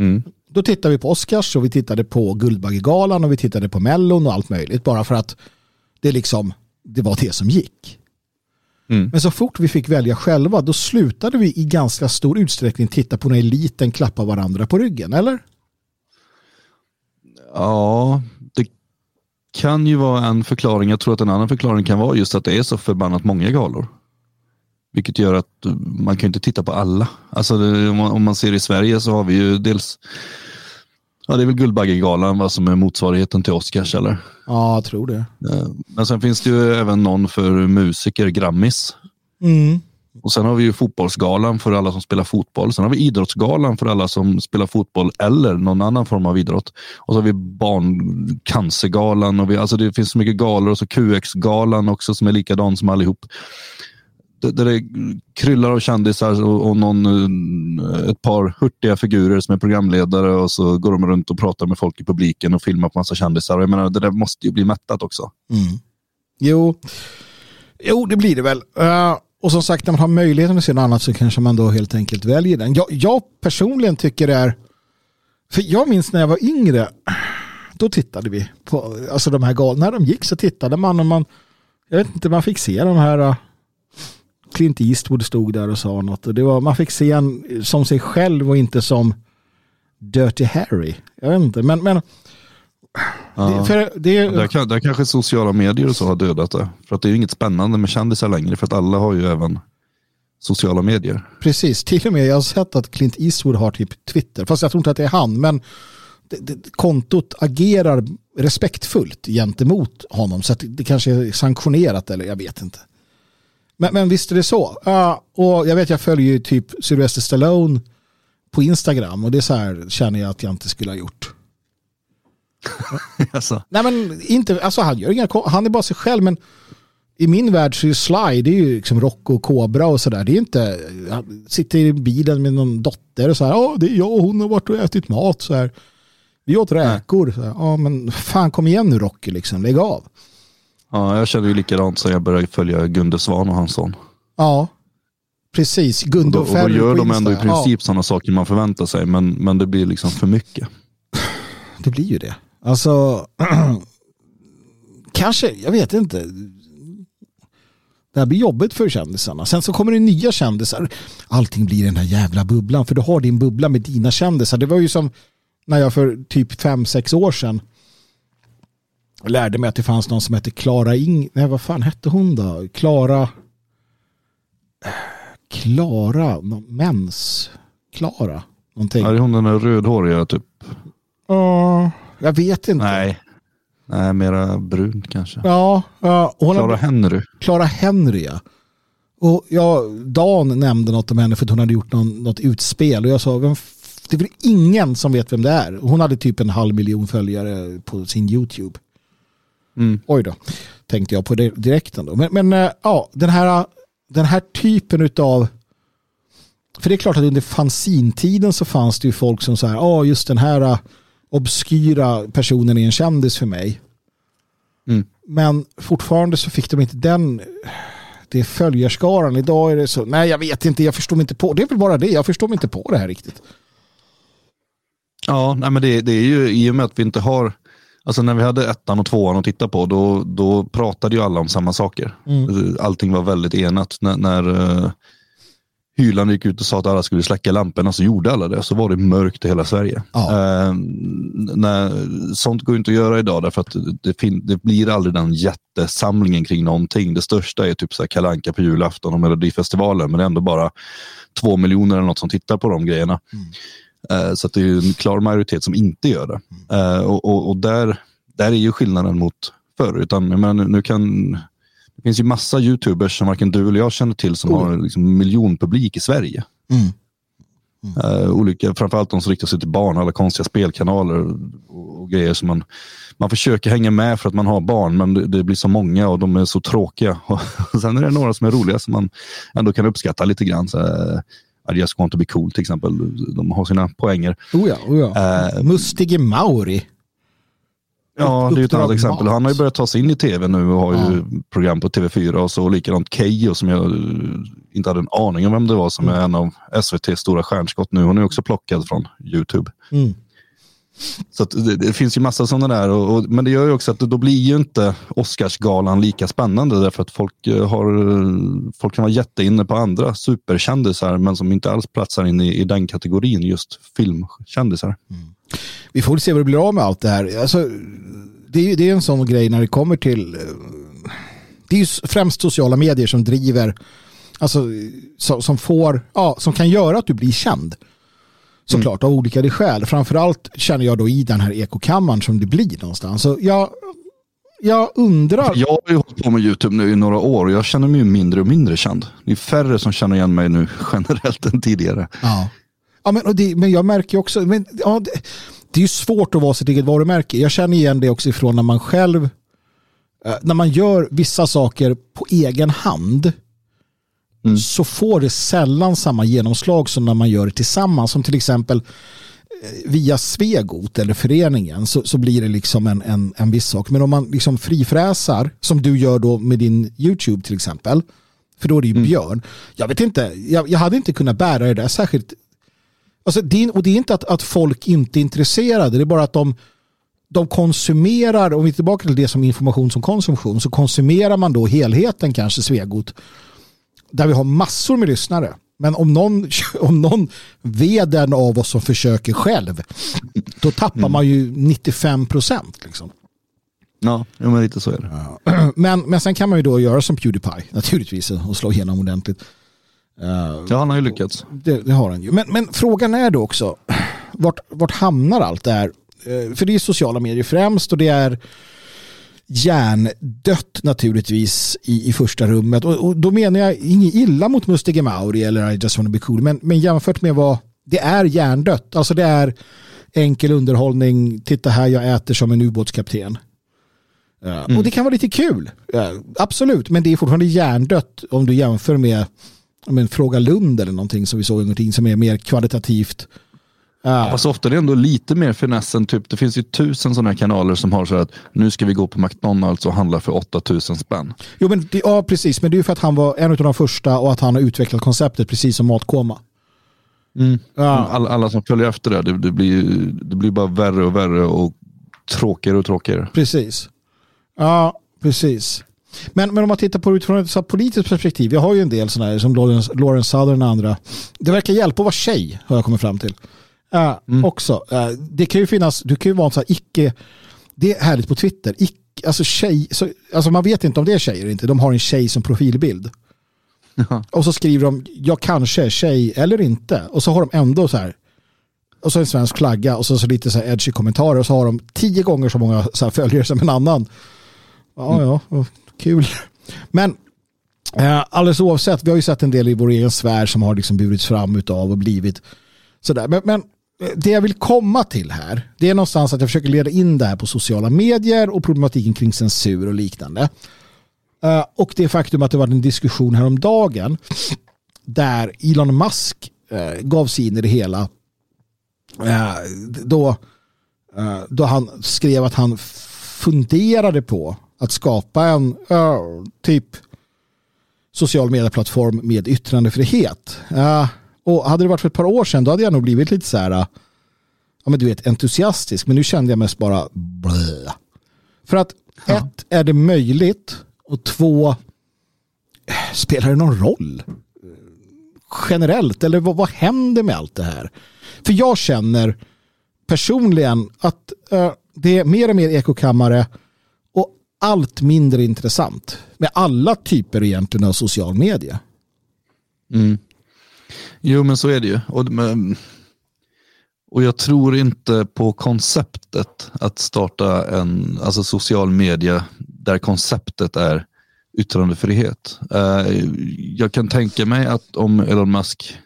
Mm. Då tittade vi på Oscars och vi tittade på Guldbaggegalan och vi tittade på Mellon och allt möjligt. Bara för att det liksom, det var det som gick. Mm. Men så fort vi fick välja själva, då slutade vi i ganska stor utsträckning titta på när eliten klappar varandra på ryggen, eller? Ja, det kan ju vara en förklaring. Jag tror att en annan förklaring kan vara just att det är så förbannat många galor. Vilket gör att man kan inte titta på alla. Alltså det, om, man, om man ser i Sverige så har vi ju dels Ja, det är väl Guldbaggegalan vad som är motsvarigheten till Oscars eller? Ja, jag tror det. Eh, Men sen finns det ju även någon för musiker, Grammis. Mm. Och sen har vi ju fotbollsgalan för alla som spelar fotboll. Sen har vi idrottsgalan för alla som spelar fotboll eller någon annan form av idrott. Och så har vi barncancergalan och vi, alltså det finns så mycket galor och så QX-galan också som är likadan som allihop. Där det kryllar av kändisar och, och någon, eh, ett par hurtiga figurer som är programledare och så går de runt och pratar med folk i publiken och filmar på massa kändisar. Och jag menar, det där måste ju bli mättat också. Mm. Jo. jo, det blir det väl. Uh, och som sagt, när man har möjligheten att se något annat så kanske man då helt enkelt väljer den. Jag, jag personligen tycker det är, för jag minns när jag var yngre, då tittade vi på alltså de här galna. När de gick så tittade man och man, jag vet inte, man fick se de här uh, Clint Eastwood stod där och sa något. Och det var, man fick se en som sig själv och inte som Dirty Harry. Jag vet inte, men, men Ja. det, det, Där, kan, där kanske sociala medier och så har dödat det. För att det är ju inget spännande med kändisar längre. För att alla har ju även sociala medier. Precis, till och med jag har sett att Clint Eastwood har typ Twitter. Fast jag tror inte att det är han. Men det, det, kontot agerar respektfullt gentemot honom. Så att det kanske är sanktionerat eller jag vet inte. Men, men visst är det så. Ja, och jag vet jag följer ju typ Sylvester Stallone på Instagram. Och det är så här känner jag att jag inte skulle ha gjort. alltså. Nej men inte, alltså han gör inga, han är bara sig själv men i min värld så är Sly, det är ju liksom rock och kobra och sådär. Det är inte, han sitter i bilen med någon dotter och så här, ja det är jag och hon har varit och ätit mat så här. Vi åt räkor. Ja men fan kom igen nu Rocky liksom, lägg av. Ja, jag känner ju likadant sen jag började följa Gunde Svan och hans son. Ja, precis. Och Gunde då, och och då Ferry gör de ändå i princip sådana saker man förväntar sig. Men, men det blir liksom för mycket. Ja, det blir ju det. Alltså, kanske, jag vet inte. Det här blir jobbigt för kändisarna. Sen så kommer det nya kändisar. Allting blir den här jävla bubblan. För du har din bubbla med dina kändisar. Det var ju som när jag för typ fem sex år sedan lärde mig att det fanns någon som hette Klara Ing... Nej, vad fan hette hon då? Klara... Klara... Mens... Klara? Någonting. Är hon den där rödhåriga typ. Ja, jag vet inte. Nej. Nej, mera brun kanske. Ja, Clara hade, Henry. Clara Henry ja. Och ja, Dan nämnde något om henne för att hon hade gjort någon, något utspel och jag sa, vem, det är väl ingen som vet vem det är. Hon hade typ en halv miljon följare på sin YouTube. Mm. Oj då, tänkte jag på det direkt ändå. Men, men eh, ja, den här, den här typen av för det är klart att under fanzintiden så fanns det ju folk som så här, ja just den här obskyra personen är en kändis för mig. Mm. Men fortfarande så fick de inte den det är följarskaran. Idag är det så, nej jag vet inte, jag förstår mig inte på det. är väl bara det, jag förstår mig inte på det här riktigt. Ja, nej, men det, det är ju i och med att vi inte har, alltså när vi hade ettan och tvåan att titta på, då, då pratade ju alla om samma saker. Mm. Allting var väldigt enat. När, när uh, Hyland gick ut och sa att alla skulle släcka lamporna så gjorde alla det. Så var det mörkt i hela Sverige. Ja. Uh, när, sånt går inte att göra idag därför att det, det blir aldrig den jättesamlingen kring någonting. Det största är typ så här Kalanka på julafton och Melodifestivalen men det är ändå bara två miljoner eller något som tittar på de grejerna. Eh, Så att det är en klar majoritet som inte gör det. Eh, Och, och, och där, där är ju skillnaden mot förr. Utan, menar, nu, kan, det finns ju massa YouTubers som varken du eller jag känner till som Oh. har liksom miljonpublik i Sverige. Mm. Eh, olika, framförallt de som riktar sig till barn, alla konstiga spelkanaler och, och grejer som man, man försöker hänga med för att man har barn men det, det blir så många och de är så tråkiga. Och sen är det några som är roliga som man ändå kan uppskatta lite grann. Så, just want to be cool till exempel. De har sina poänger. Oh ja, oh ja. Eh, Mustige Mauri. Ja, det är ett annat exempel. Han har ju börjat ta sig in i tv nu och har ju program på TV4 och så likadant Keyyo som jag inte hade en aning om vem det var som är en av SVTs stora stjärnskott nu. Hon är också plockad från YouTube. Mm. Så att det, det finns ju massa sådana där. Och, och, men det gör ju också att då blir ju inte Oscarsgalan lika spännande därför att folk, eh, har, folk kan vara jätteinne på andra superkändisar men som inte alls platsar in i, i den kategorin, just filmkändisar. Mm. Vi får väl se vad det blir av med allt det här. Alltså, det, är, ju- det är en sån grej när det kommer till... Eh, det är ju främst sociala medier som driver, alltså som, som får, ja, som kan göra att du blir känd. Såklart av olika skäl. Framförallt känner jag då i den här ekokammaren som det blir någonstans. Så jag, jag undrar. Jag har ju hållit på med YouTube nu i några år och jag känner mig mindre och mindre känd. Det är färre som känner igen mig nu generellt än tidigare. Ja. Ja, men, det, men jag märker ju också, men, ja, det, det är ju svårt att vara sitt eget varumärke. Jag känner igen det också ifrån när man själv, eh, när man gör vissa saker på egen hand, Mm. så får det sällan samma genomslag som när man gör det tillsammans. Som till exempel eh, via Svegot eller föreningen så, så blir det liksom en, en, en viss sak. Men om man liksom frifräsar, som du gör då med din YouTube till exempel, för då är det ju Björn. Jag vet inte, jag, jag hade inte kunnat bära det där särskilt Alltså det, och det är inte att, att folk inte är intresserade, det är bara att de, de konsumerar, om vi är tillbaka till det som information som konsumtion, så konsumerar man då helheten kanske Svegot, där vi har massor med lyssnare. Men om någon, om någon veden av oss som försöker själv, då tappar man ju 95 procent. Liksom. Ja, ja, men lite så är det. Men, men sen kan man ju då göra som Pewdiepie, naturligtvis, och slå igenom ordentligt. Eh, Ja, han har ju lyckats. Det, det har han ju. Men, men frågan är då också, vart, vart hamnar allt det här? Eh, För det är sociala medier främst och det är hjärndött naturligtvis i, i första rummet. Och, och då menar jag inget illa mot Mustige Mauri eller I just wanna be cool, men, men jämfört med vad det är hjärndött. Alltså det är enkel underhållning, titta här jag äter som en ubåtskapten. Eh, Och det kan vara lite kul, Eh, absolut, men det är fortfarande hjärndött om du jämför med ja, men, Fråga Lund eller någonting som vi såg en tiden som är mer kvalitativt. Ja, Fast ofta är det ändå lite mer finess än typ, det finns ju tusen sådana här kanaler som har så att nu ska vi gå på McDonalds och handla för 8000 spänn. jo, men det, ja, precis, men det är ju för att han var en av de första och att han har utvecklat konceptet precis som Matkoma. Ja, Alla, alla som följer efter det, det, det, blir, det blir bara värre och värre och tråkigare och tråkigare. precis. Ja, precis. Men, men om man tittar på det utifrån ett politiskt perspektiv, jag har ju en del sådana här som Lawrence, Lawrence Southern och andra. Det verkar hjälpa att vara tjej, har jag kommit fram till. Ja, Också. Eh, det kan ju finnas, du kan ju vara en så här icke, det är härligt på Twitter, icke, alltså tjej, så, alltså man vet inte om det är tjejer eller inte, de har en tjej som profilbild. Och så skriver de, jag kanske är tjej eller inte. Och så har de ändå så här, och så en svensk flagga och så, så lite så här edgy kommentarer och så har de tio gånger så många så följare som en annan. Ja, ja, ja, kul. Men eh, alldeles oavsett, vi har ju sett en del i vår egen sfär som har liksom burits fram utav och blivit sådär. Men, men eh, det jag vill komma till här, det är någonstans att jag försöker leda in det här på sociala medier och problematiken kring censur och liknande. Eh, och det faktum att det var en diskussion häromdagen där Elon Musk eh, gav sig in i det hela. Eh, då då han skrev att han funderade på att skapa en typ social medieplattform med yttrandefrihet. Uh, och hade det varit för ett par år sedan då hade jag nog blivit lite så här uh, ja, men du vet, entusiastisk. Men nu kände jag mest bara blö. För att ja. ett, är det möjligt? Och två, spelar det någon roll? Generellt, eller vad, vad händer med allt det här? För jag känner personligen att uh, det är mer och mer ekokammare och allt mindre intressant med alla typer egentligen av social media. Mm. Jo men så är det ju. Och, men, och jag tror inte på konceptet att starta en alltså social media där konceptet är yttrandefrihet. Uh, jag kan tänka mig att om Elon Musk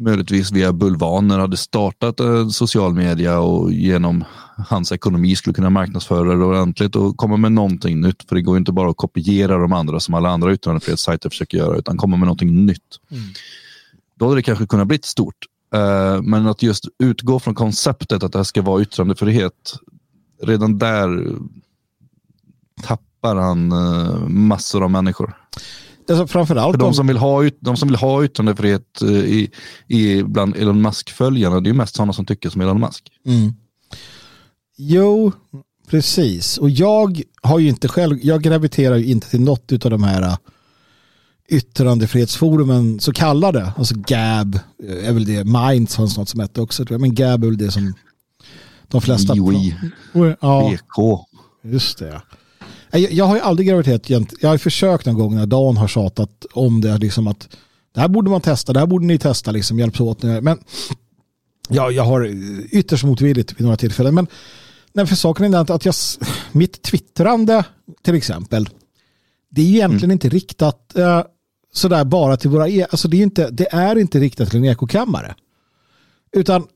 möjligtvis via bulvaner hade startat en social media och genom hans ekonomi skulle kunna marknadsföra det ordentligt och komma med någonting nytt. För det går inte bara att kopiera de andra som alla andra yttrandefrihetssajter försöker göra utan komma med någonting nytt. Mm. Då hade det kanske kunnat bli stort. Uh, men att just utgå från konceptet att det här ska vara yttrandefrihet, redan där tappar han uh, massor av människor. Alltså framförallt För de, som vill ha, de som vill ha yttrandefrihet eh, i, i bland Elon Musk-följarna, det är mest sådana som tycker som Elon Musk. Mm. Jo, precis. Och jag har ju inte själv, jag graviterar ju inte till något av de här eh, yttrandefrihetsforumen så kallade, alltså GAB eh, är väl det, Minds har något som hette också, men GAB är väl det som de flesta... IOI, ja, BK. Just det. Jag, jag har ju aldrig graviterat Jag har försökt någon gång när Dan har tjatat om det. Liksom att det här borde man testa, det här borde ni testa, liksom, hjälps åt. Men ja, jag har ytterst motvilligt vid några tillfällen. Men nej, för saken är att jag, mitt twittrande till exempel, det är egentligen mm. inte riktat uh, sådär bara till våra, e alltså det är, inte, det är inte riktat till en ekokammare. Utan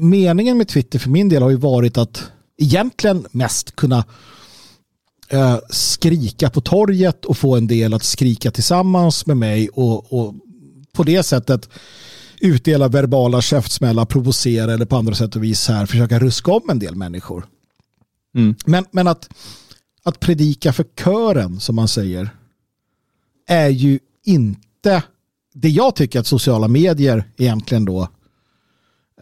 meningen med Twitter för min del har ju varit att egentligen mest kunna eh, skrika på torget och få en del att skrika tillsammans med mig och, och på det sättet utdela verbala käftsmällar, provocera eller på andra sätt och vis här försöka ruska om en del människor. Mm. Men, men att, att predika för kören som man säger är ju inte det jag tycker att sociala medier egentligen då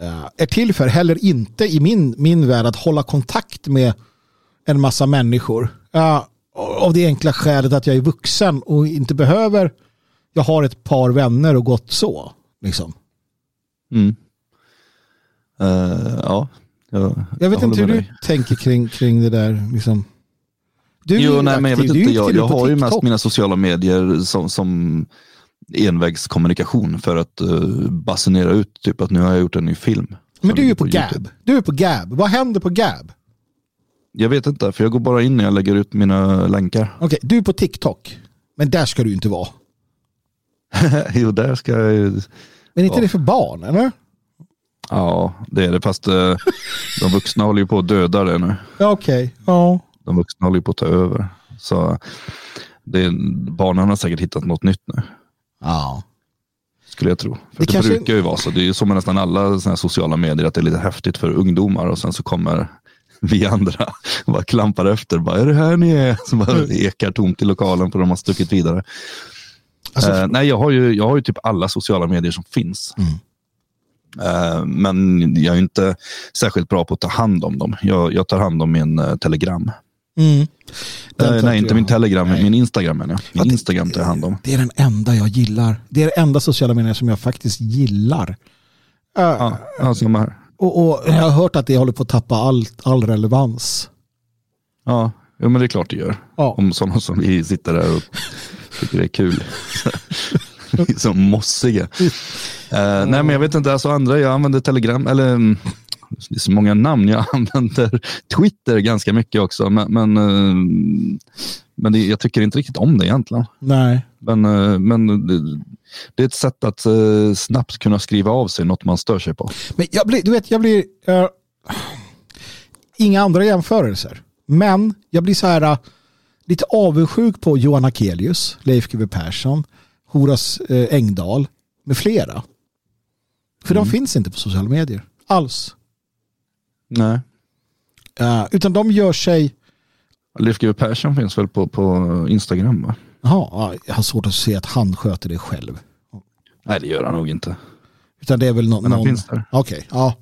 uh, är till för. Heller inte i min, min värld att hålla kontakt med en massa människor Ja, av det enkla skälet att jag är vuxen och inte behöver, jag har ett par vänner och gott så. Liksom. Mm. Uh, ja, jag, jag vet jag inte hur du tänker kring, kring det där. Liksom. Du jo, nej, men jag, vet inte, jag, jag har ju mest mina sociala medier som, som envägskommunikation för att uh, basunera ut typ att nu har jag gjort en ny film. Men du är på, på Gab. Du är på Gab. Vad händer på Gab? Jag vet inte, för jag går bara in när jag lägger ut mina länkar. Okej, okay, du är på TikTok. Men där ska du inte vara. jo, där ska jag ju... Men är inte ja. det för barn, eller? Ja, det är det. Fast eh, de vuxna håller ju på att döda det nu. Okej. Okay. Ja. De vuxna håller ju på att ta över. Så det, barnen har säkert hittat något nytt nu. Ja. Skulle jag tro. För det, det kanske... brukar ju vara så. Det är ju så med nästan alla såna sociala medier att det är lite häftigt för ungdomar och sen så kommer vi andra bara klampar efter. Bara, är det här ni är? Så bara mm. ekar tomt i lokalen för de har stuckit vidare. Alltså, uh, nej, jag har, ju, jag har ju typ alla sociala medier som finns. Mm. Uh, men jag är inte särskilt bra på att ta hand om dem. Jag, jag tar hand om min uh, Telegram. Mm. Uh, nej, inte min Telegram, nej. min Instagram menar jag. Min Instagram tar jag hand om. Det är den enda jag gillar. Det är den enda sociala medier som jag faktiskt gillar. ja, samma här. Och, och, jag har hört att det håller på att tappa all, all relevans. Ja, ja, men det är klart det gör. Ja. Om sådana som vi sitter där och tycker det är kul. så mossiga. Uh, nej, men jag vet inte, alltså andra, jag använder Telegram, eller mm, det är så många namn. Jag använder Twitter ganska mycket också, men, men, uh, men det, jag tycker inte riktigt om det egentligen. Nej. Men, uh, men det är ett sätt att snabbt kunna skriva av sig något man stör sig på. Men jag blir, du vet, jag blir... Uh, inga andra jämförelser. Men jag blir så här uh, lite avundsjuk på Johan Akelius, Leif GW Persson, Horace uh, Engdahl med flera. För mm. de finns inte på sociala medier alls. Nej. Uh, utan de gör sig... Leif GW Persson finns väl på, på Instagram va? Jaha, jag har svårt att se att han sköter det själv. Nej, det gör han nog inte. Utan det är väl no Men han någon... finns där. Okej, ja.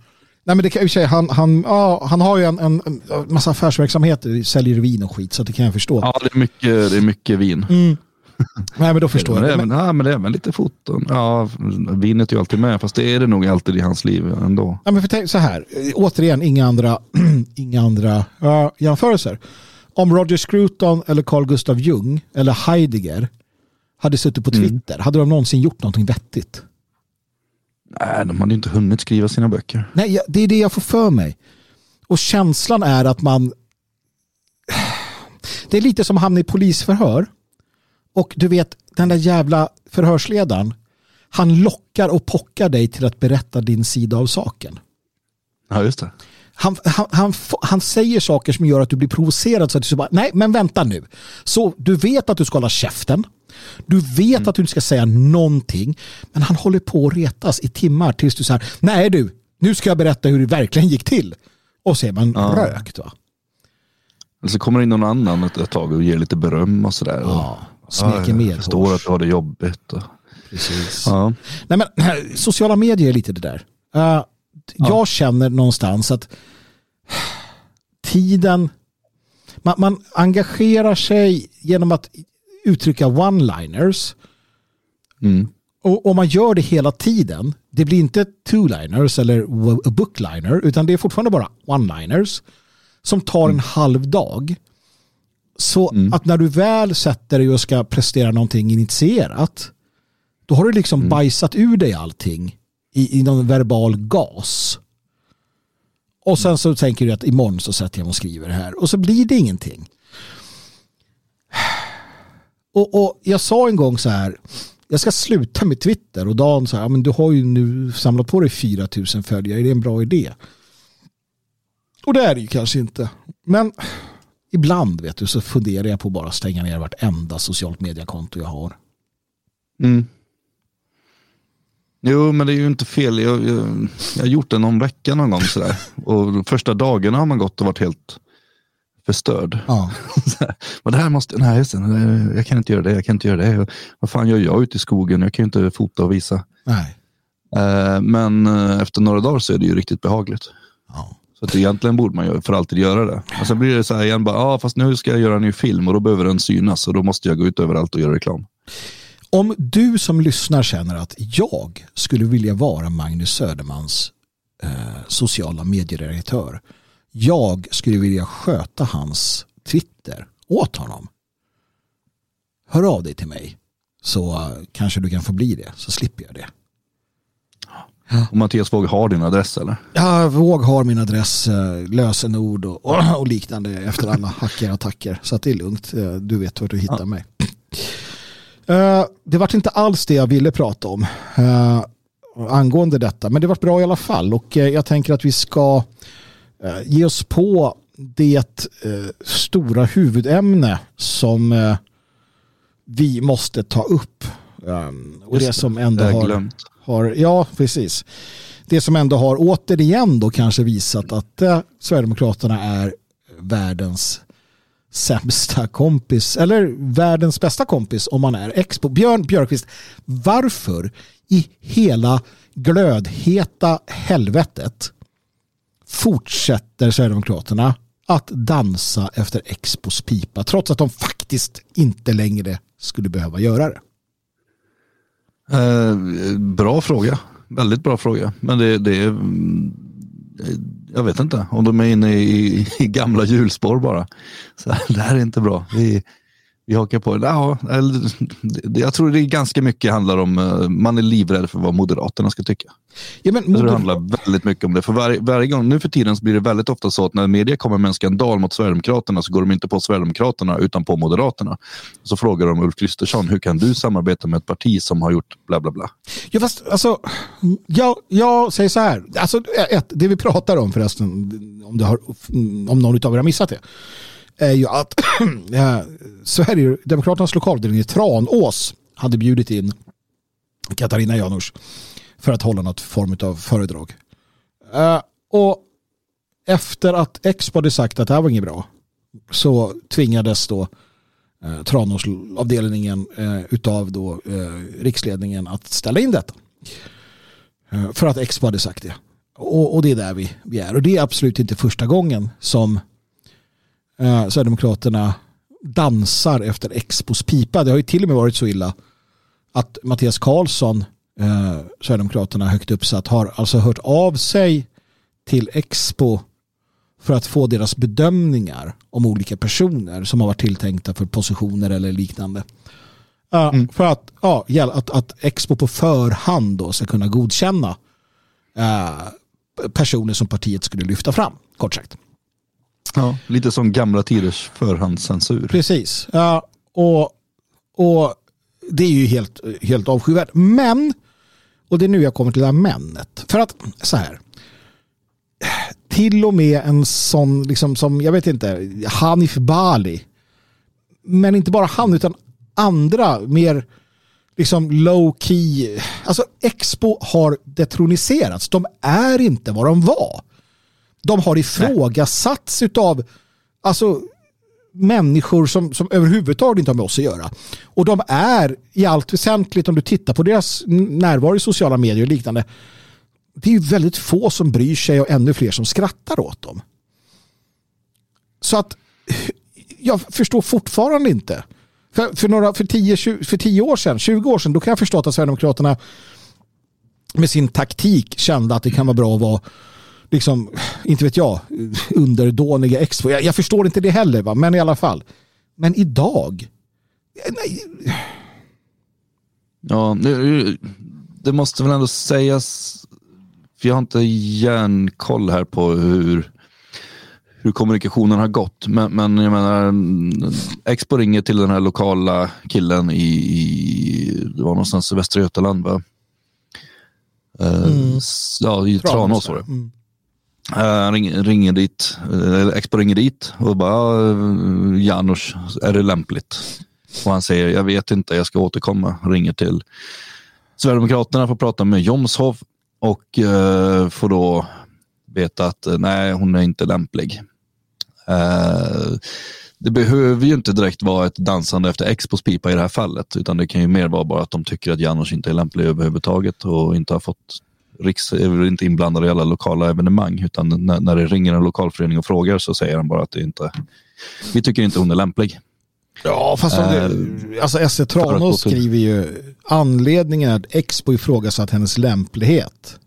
Nej men det kan ju säga, han, han, ja, han har ju en, en, en massa affärsverksamheter, säljer vin och skit så det kan jag förstå. Ja, det är mycket, det är mycket vin. Mm. Nej men då förstår jag. är Men, även, ja, men även lite foton. Ja, vinet är ju alltid med, fast det är det nog alltid i hans liv ändå. ja, men för tänk så här, återigen inga andra, inga andra uh, jämförelser. Om Roger Scruton eller Carl Gustav Jung eller Heidegger hade suttit på Mm. Twitter, hade de någonsin gjort någonting vettigt? Nej, de hade ju inte hunnit skriva sina böcker. Nej, det är det jag får för mig. Och känslan är att man... Det är lite som att hamna i polisförhör. Och du vet, den där jävla förhörsledaren, han lockar och pockar dig till att berätta din sida av saken. Ja, just det. Han, han, han, han säger saker som gör att du blir provocerad så att du bara, nej men vänta nu. Så du vet att du ska hålla käften. Du vet att du inte ska säga någonting. Men han håller på att retas i timmar tills du säger, nej du, nu ska jag berätta hur det verkligen gick till. Och så är man Ja. rökt va. Eller så kommer det in någon annan ett, ett tag och ger lite beröm och sådär. Ja, smeker mer Jag förstår att du har det jobbigt. Och, Precis. ja. Nej, men, sociala medier är lite det där. Eh, Jag känner någonstans att tiden, man, man engagerar sig genom att uttrycka one-liners Mm. och om man gör det hela tiden, det blir inte two-liners eller a bookliner utan det är fortfarande bara one-liners som tar en halv dag. Så att när du väl sätter dig och ska prestera någonting initierat då har du liksom bajsat ur dig allting i, i någon verbal gas. Och sen så tänker du att imorgon så sätter jag mig och skriver det här och så blir det ingenting. Och, och jag sa en gång så här, jag ska sluta med Twitter och Dan sa, ja, men du har ju nu samlat på dig 4000 följare, är det en bra idé? Och det är det ju kanske inte. Men ibland vet du så funderar jag på bara stänga ner vartenda socialt mediekonto jag har. Mm. Jo, men det är ju inte fel. Jag, jag, jag har gjort det någon vecka någon gång sådär. Och första dagarna har man gått och varit helt förstörd. Ja. Men det här måste, nej jag kan inte göra det, jag kan inte göra det. Vad fan gör jag ute i skogen? Jag kan ju inte fota och visa. Nej. Eh, Men eh, efter några dagar så är det ju riktigt behagligt. Ja. Så att egentligen borde man ju för alltid göra det. Och sen blir det så här igen, bara, ah, fast nu ska jag göra en ny film och då behöver den synas och då måste jag gå ut överallt och göra reklam. Om du som lyssnar känner att jag skulle vilja vara Magnus Södermans eh, sociala medieredaktör. Jag skulle vilja sköta hans Twitter åt honom. Hör av dig till mig så eh, kanske du kan få bli det så slipper jag det. Och Mattias Våg har din adress eller? Ja, Våg har min adress, eh, lösenord och, och, och liknande efter alla hackerattacker. Så att det är lugnt. Eh, Du vet var du hittar mig. Eh, Det var inte alls det jag ville prata om angående detta. Men det var bra i alla fall. Och jag tänker att vi ska ge oss på det stora huvudämne som vi måste ta upp. Um, och Just det som ändå har glömt har, ja precis. Det som ändå har återigen då kanske visat att eh, Sverigedemokraterna är världens sämsta kompis eller världens bästa kompis om man är expo. Björn Björkqvist, varför i hela glödheta helvetet fortsätter Sverigedemokraterna att dansa efter Expos pipa trots att de faktiskt inte längre skulle behöva göra det? Eh, bra fråga. Väldigt bra fråga. Men det, det är... Jag vet inte om de är inne i, i gamla hjulspår bara. Så det här är inte bra. Vi, vi hakar på. Ja, jag tror det är ganska mycket handlar om, eh, man är livrädd för vad Moderaterna ska tycka. Ja, men, tror det moder- handlar väldigt mycket om det. För varje, varje gång, nu för tiden så blir det väldigt ofta så att när media kommer med en skandal mot Sverigedemokraterna så går de inte på Sverigedemokraterna utan på Moderaterna. Så frågar de Ulf Kristersson, hur kan du samarbeta med ett parti som har gjort bla bla bla? Ja, fast alltså, jag, jag säger så här. Alltså, ett, det vi pratar om förresten, om, har, om någon av er har missat det, är ju att eh, Sverigedemokraternas lokalavdelning i Tranås hade bjudit in Katarina Janouch för att hålla något form av föredrag. Eh, och efter att Expo hade sagt att det här var inget bra så tvingades då eh, Tranåsavdelningen eh, utav då eh, riksledningen att ställa in detta. Eh, för att Expo hade sagt det. Och, och, det är där vi, vi är. Och det är absolut inte första gången som eh, Sverigedemokraterna dansar efter Expos pipa. Det har ju till och med varit så illa att Mattias Karlsson, eh, Sverigedemokraterna högt uppsatt, har alltså hört av sig till Expo för att få deras bedömningar om olika personer som har varit tilltänkta för positioner eller liknande. Uh, mm. För att, ja, att, att Expo på förhand då ska kunna godkänna uh, personer som partiet skulle lyfta fram, kort sagt. Ja, lite som gamla tiders förhandscensur. Precis. Uh, och, och det är ju helt, helt avskyvärt. Men, och det är nu jag kommer till det här männet. För att så här, till och med en sån, liksom, som jag vet inte, Hanif Bali. Men inte bara han utan andra mer liksom low key. Alltså Expo har detroniserats. De är inte vad de var. De har ifrågasatts av alltså, människor som, som överhuvudtaget inte har med oss att göra. Och de är i allt väsentligt, om du tittar på deras närvaro i sociala medier och liknande, det är väldigt få som bryr sig och ännu fler som skrattar åt dem. Så att jag förstår fortfarande inte. För, för, några, för, tio, 20, för tio år sedan, 20 år sedan, då kan jag förstå att Sverigedemokraterna med sin taktik kände att det kan vara bra att vara liksom, inte vet jag, underdåniga expo. Jag, jag förstår inte det heller, va? men i alla fall. Men idag? Nej. Ja, det, det måste väl ändå sägas för jag har inte järnkoll här på hur, hur kommunikationen har gått. Men, men jag menar, Expo ringer till den här lokala killen i, i det var någonstans i Västra Götaland va? Eh, mm. ja, i Tranås var det. Mm. Uh, ring, ringer dit, uh, Expo ringer dit och bara eh, Janusz, är det lämpligt? Och han säger, jag vet inte, jag ska återkomma. Ringer till Sverigedemokraterna, får prata med Jomshof och eh, får då veta att nej, hon är inte lämplig. Eh, det behöver ju inte direkt vara ett dansande efter Expos pipa i det här fallet, utan det kan ju mer vara bara att de tycker att Janos inte är lämplig överhuvudtaget och inte har fått Riks är inte inblandad i alla lokala evenemang, utan när, när det ringer en lokalförening och frågar så säger de bara att det inte, vi tycker inte hon är lämplig. Ja, fast om det, uh, alltså SC Tranås skriver ju anledningen att Expo ifrågasatt hennes lämplighet.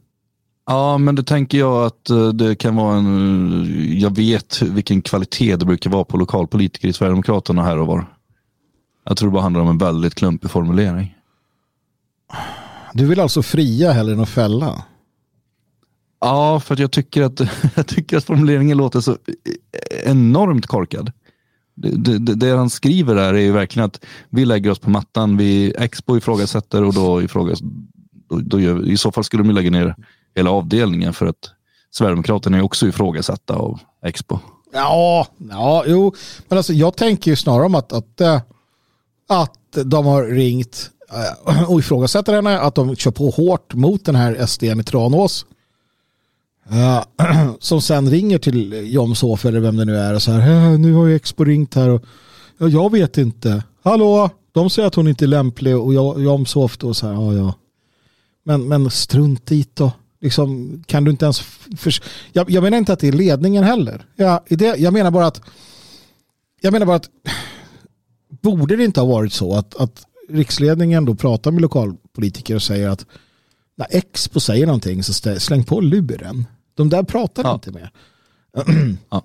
Ja, men det tänker jag att eh, det kan vara en, jag vet vilken kvalitet det brukar vara på lokalpolitiker i Sverigedemokraterna här och var. Jag tror det bara handlar om en väldigt klumpig formulering. Du vill alltså fria hellre än att fälla? Ja, för jag tycker att, jag tycker att formuleringen låter så enormt korkad det, det, det, han skriver där är ju verkligen att vi lägger oss på mattan, vi Expo ifrågasätter och då ifrågas, då, då gör, i så fall skulle de lägga ner hela avdelningen för att Sverigedemokraterna är också ifrågasatta av Expo. Ja, ja, jo, men alltså jag tänker ju snarare om att, att, äh, att de har ringt Eh, och ifrågasätter henne, att de kör på hårt mot den här SDn i Tranås eh, som sen ringer till Jomshof eller vem det nu är och så här, nu har ju Expo ringt här och ja, jag vet inte. Hallå, de säger att hon inte är lämplig och Jomshof då så här, ja ja. Men, men strunt dit då. Liksom, kan du inte ens... För, jag, jag menar inte att det är ledningen heller. Ja, det, jag menar bara att... Jag menar bara att... Borde det inte ha varit så att, att riksledningen då pratar med lokalpolitiker och säger att när Expo säger någonting så släng på luren. De där pratar ja. inte med. ja.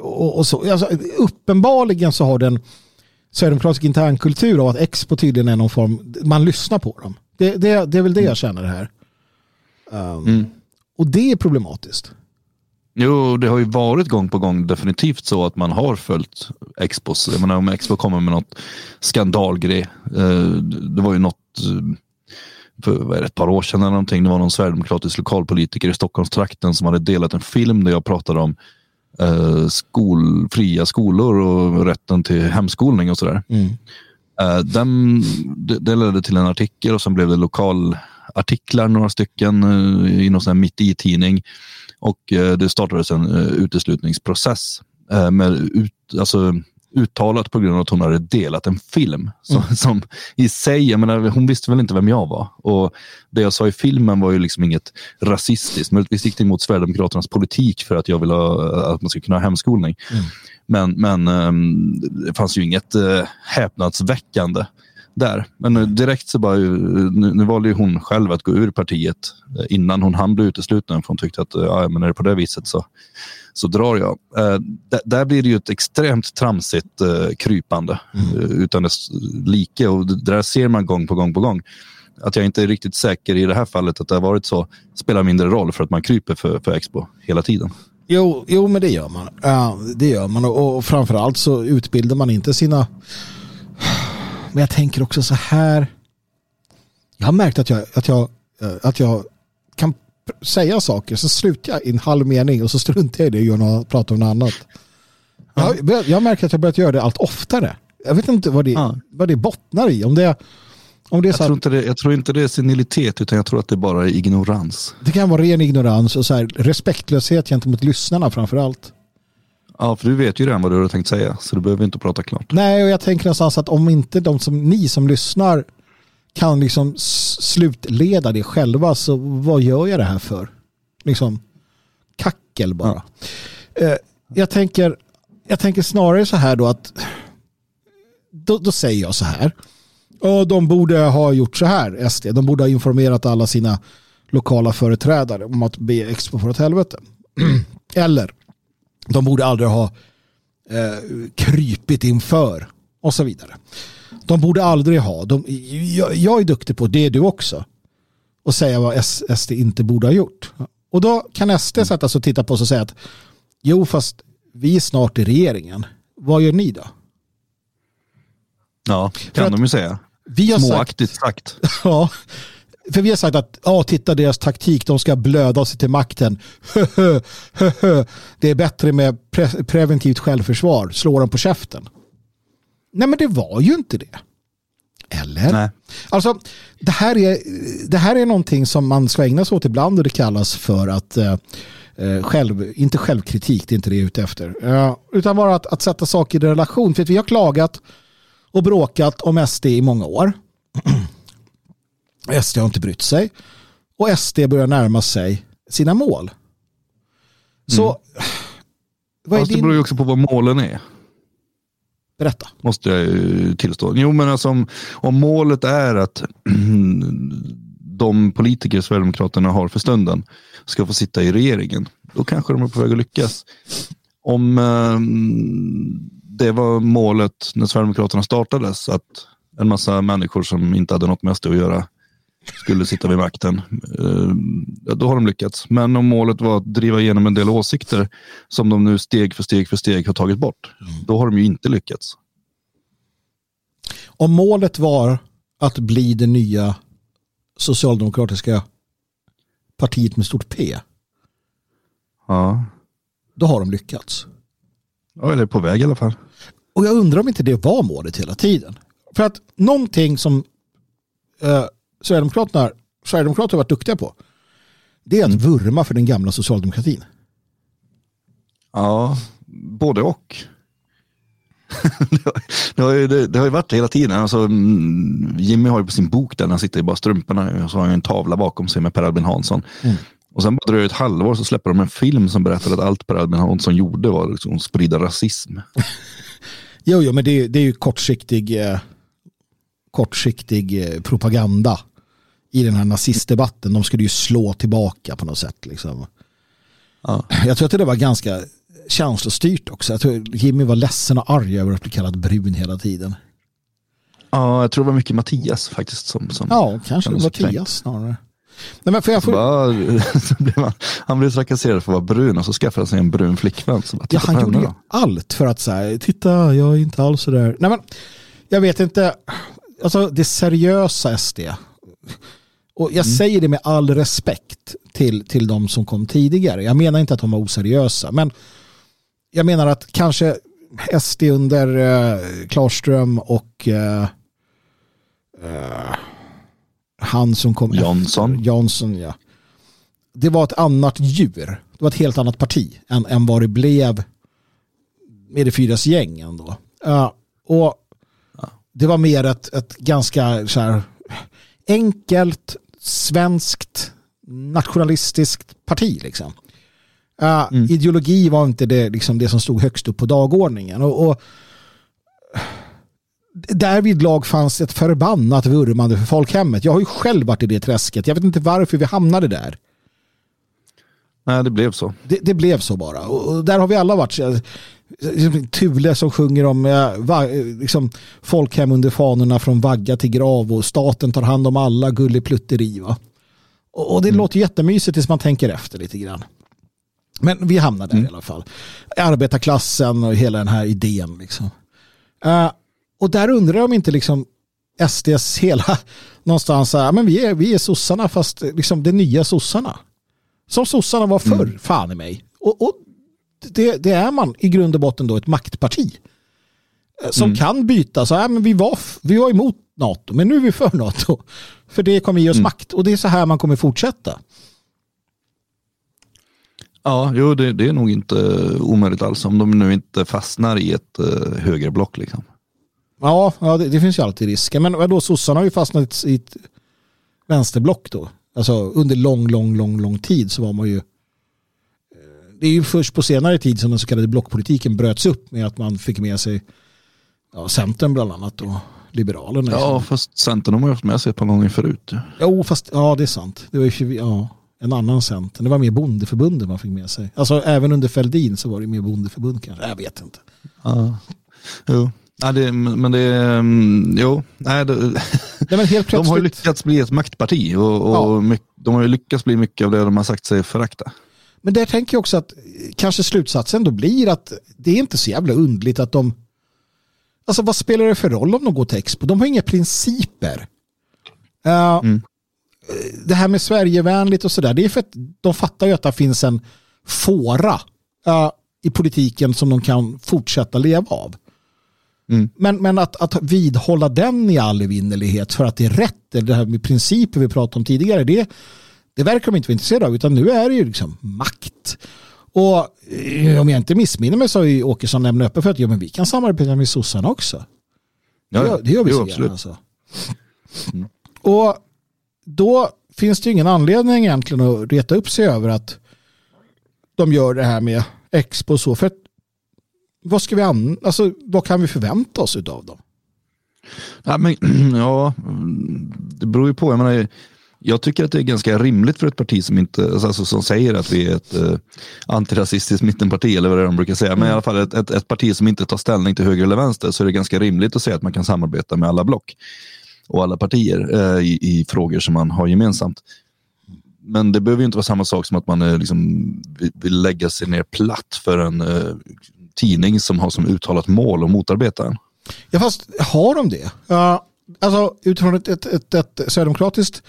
och, och, så, alltså, uppenbarligen så har den sverigedemokratisk internkultur av att Expo tydligen är någon form, man lyssnar på dem. Det, det, det är väl det jag känner här. Um, mm. Och det är problematiskt. Jo, det har ju varit gång på gång definitivt så att man har följt Expos. Jag menar om Expo kommer med något skandalgrej. Eh, det var ju något för ett par år sedan eller någonting. Det var någon sverigedemokratisk lokalpolitiker i Stockholmstrakten som hade delat en film där jag pratade om eh, skol, fria skolor och rätten till hemskolning och sådär. Mm. Eh, den, det, det ledde till en artikel och sen blev det lokal artiklar, några stycken eh, i någon sån här mitt i-tidning. Och eh, det startades en eh, uteslutningsprocess eh, med ut, alltså, uttalat på grund av att hon hade delat en film. Som, Mm. som i sig, jag menar, hon visste väl inte vem jag var. Och det jag sa i filmen var ju liksom inget rasistiskt. Möjligtvis gick det emot Sverigedemokraternas politik för att jag ville ha, att man ska kunna ha hemskolning. Mm. Men, men ehm, det fanns ju inget häpnadsväckande där. Men direkt så bara, eh, nu, nu valde ju hon själv att gå ur partiet eh, innan hon hann bli utesluten. För hon tyckte att eh, ja, men är det på det viset så, så drar jag. Eh, där, blir det ju ett extremt tramsigt eh, krypande Mm. utan dess like. Och det där ser man gång på gång på gång. Att jag inte är riktigt säker i det här fallet att det har varit så spelar mindre roll för att man kryper för, för Expo hela tiden. Jo, jo, men det gör man. Ja, det gör man och, och framförallt så utbildar man inte sina... Men jag tänker också så här. Jag har märkt att jag, att jag, eh, att jag kan säga saker så slutar jag i en halv mening och så struntar jag i det och gör något, pratar om något annat. Jag, jag märker att jag börjat göra det allt oftare. Jag vet inte vad det, Ja. vad det bottnar i. Om det, om det är Jag tror, inte det, jag tror inte det är senilitet utan jag tror att det bara är ignorans. det kan vara ren ignorans och så här, respektlöshet gentemot lyssnarna framför allt. Ja, för du vet ju redan vad du har tänkt säga så du behöver inte prata klart. Nej, och jag tänker någonstans att om inte de som, ni som lyssnar kan liksom slutleda det själva så vad gör jag det här för? Liksom kackel bara. Eh, jag, tänker, jag tänker snarare så här då att då, då säger jag så här. Och de borde ha gjort så här, SD. De borde ha informerat alla sina lokala företrädare om att be Expo för åt helvete. Eller de borde aldrig ha eh, krypit inför och så vidare. De borde aldrig ha, de, jag, jag är duktig på det är du också, och säga vad SD inte borde ha gjort. Och då kan SD sätta sig och titta på oss och säga att jo fast vi är snart i regeringen. Vad gör ni då? Ja, kan de ju säga. Vi har sagt, Småaktigt sagt. ja, för vi har sagt att ja, titta deras taktik, de ska blöda sig till makten. det är bättre med pre- preventivt självförsvar, slå dem på käften. Nej men det var ju inte det. Eller? Nej. Alltså, det här, är, det här är någonting som man ska ägna sig åt ibland och det kallas för att eh, eh, själv, inte självkritik, det är inte det jag är ute efter. Eh, utan bara att, att sätta saker i relation. För vi har klagat och bråkat om SD i många år. SD har inte brytt sig. Och SD börjar närma sig sina mål. Så, vad är Fast det beror din... ju också på vad målen är. Berätta. Måste jag ju tillstå. Jo men alltså om, om målet är att de politiker Sverigedemokraterna har för stunden ska få sitta i regeringen. Då kanske de är på väg att lyckas. Om eh, det var målet när Sverigedemokraterna startades. Att en massa människor som inte hade något med SD att göra skulle sitta vid makten. Eh, då har de lyckats. Men om målet var att driva igenom en del åsikter som de nu steg för steg för steg har tagit bort. Då har de ju inte lyckats. Om målet var att bli det nya socialdemokratiska partiet med stort P, Ja, då har de lyckats. ja eller på väg i alla fall. Och jag undrar om inte det var målet hela tiden. För att någonting som eh, Sverigedemokraterna, Sverigedemokraterna har varit duktiga på, det är att vurma för den gamla socialdemokratin. Ja, både och. det, har, det, har ju, det, det har ju varit hela tiden. Alltså, mm, Jimmy har ju på sin bok där han sitter i bara strumporna och så har han en tavla bakom sig med Per Albin Hansson. Mm. Och sen bara dröjer det ett halvår så släpper de en film som berättar att allt Per Albin Hansson gjorde var liksom sprida rasism. Jo, jo men det, det är ju kortsiktig, eh, kortsiktig eh, propaganda i den här nazistdebatten. De skulle ju slå tillbaka på något sätt. Liksom. Ja. Jag tror att det var ganska känslostyrt också. Jag tror Jimmy var ledsen och arg över att bli kallad brun hela tiden. ja, jag tror det var mycket Mattias faktiskt. Som, som Ja, kanske det var. Mattias snarare. Nej, men för jag får, bara, blev han, blev trakasserad för att vara brun och så skaffade han sig en brun flickvän. Så bara, ja, han gjorde ju allt för att säga, titta, jag är inte alls sådär. Nej, men jag vet inte, alltså det seriösa SD. Och jag säger det med all respekt till, till de som kom tidigare. Jag menar inte att de var oseriösa, men jag menar att kanske SD under eh, Klarström och eh, eh, han som kom Jansson. Efter, Jansson, ja. Det var ett annat djur. Det var ett helt annat parti än, än vad det blev med det fyras gäng ändå. Uh, och det var mer ett, ett ganska så här, enkelt svenskt nationalistiskt parti. Liksom. Uh, mm. Ideologi var inte det, liksom, det som stod högst upp på dagordningen. Och, och därvid lag fanns ett förbannat vurmande för folkhemmet. Jag har ju själv varit i det träsket. Jag vet inte varför vi hamnade där. Nej, det blev så. Det, det blev så bara. Och, där har vi alla varit. Thule som sjunger om eh, liksom, folkhem under fanorna från vagga till grav och staten tar hand om alla gulligplutteri. Va? Och, och det mm. låter jättemysigt tills man tänker efter lite grann. Men vi hamnade där mm. i alla fall. Arbetarklassen och hela den här idén. Liksom. Uh, och där undrar jag om inte liksom SDs hela någonstans, uh, men vi är, vi är sossarna fast liksom det nya sossarna. Som sossarna var förr, mm. fan i mig. Och, och det, det, är man i grund och botten då ett maktparti. Eh, som mm. kan byta, så här, men vi, var, vi var emot NATO, men nu är vi för NATO. För det kommer ge oss mm. makt och det är så här man kommer fortsätta. Ja, jo, det, det, är nog inte omöjligt alls om de nu inte fastnar i ett uh, högerblock. Liksom. Ja, ja det, det, finns ju alltid risker. Men vadå, sossarna har ju fastnat i ett vänsterblock då. Alltså under lång, lång, lång, lång tid så var man ju det är ju först på senare tid som den så kallade blockpolitiken bröts upp med att man fick med sig ja, Centern bland annat och Liberalerna. Ja, fast Centern har man ju haft med sig ett par gånger förut. Jo, fast ja, det är sant. Det var ju ja, en annan Centern. Det var mer bondeförbundet man fick med sig. Alltså även under Fälldin så var det mer bondeförbund kanske. Jag vet inte. Ja, jo. Ja, det, men det, um, jo, nej, det, nej, men helt plötsligt... de har ju lyckats bli ett maktparti och, och ja. mycket, de har ju lyckats bli mycket av det de har sagt sig förakta. Men där tänker jag också att kanske slutsatsen då blir att det är inte så jävla undligt att de Alltså vad spelar det för roll om de går till Expo? De har inga principer. Uh, mm. Det här med Sverigevänligt och sådär, det är för att de fattar ju att det finns en fåra uh, i politiken som de kan fortsätta leva av. Mm. Men, men att, att vidhålla den i all evinnerlighet för att det är rätt, eller det här med principer vi pratade om tidigare, det, det verkar de inte vara intresserade av, utan nu är det ju liksom makt. Och eh, om jag inte missminner mig så har ju Åkesson lämnat öppet för att ja, men vi kan samarbeta med sossarna också. Ja, det, det gör vi så gärna. Alltså. Mm. Och då finns det ju ingen anledning egentligen att reta upp sig över att de gör det här med Expo och så. För att, vad, ska vi an alltså, vad kan vi förvänta oss av dem? Ja, men, ja, det beror ju på. Jag menar, jag tycker att det är ganska rimligt för ett parti som inte, alltså, som säger att vi är ett eh, antirasistiskt mittenparti eller vad det är de brukar säga, men i alla fall ett, ett, ett, parti som inte tar ställning till höger eller vänster så är det ganska rimligt att säga att man kan samarbeta med alla block och alla partier eh, i, i, frågor som man har gemensamt. Men det behöver ju inte vara samma sak som att man eh, liksom, vill, lägga sig ner platt för en eh, tidning som har som uttalat mål att motarbeta en. Ja, fast har de det? Uh, alltså utifrån ett, ett, ett, ett sverigedemokratiskt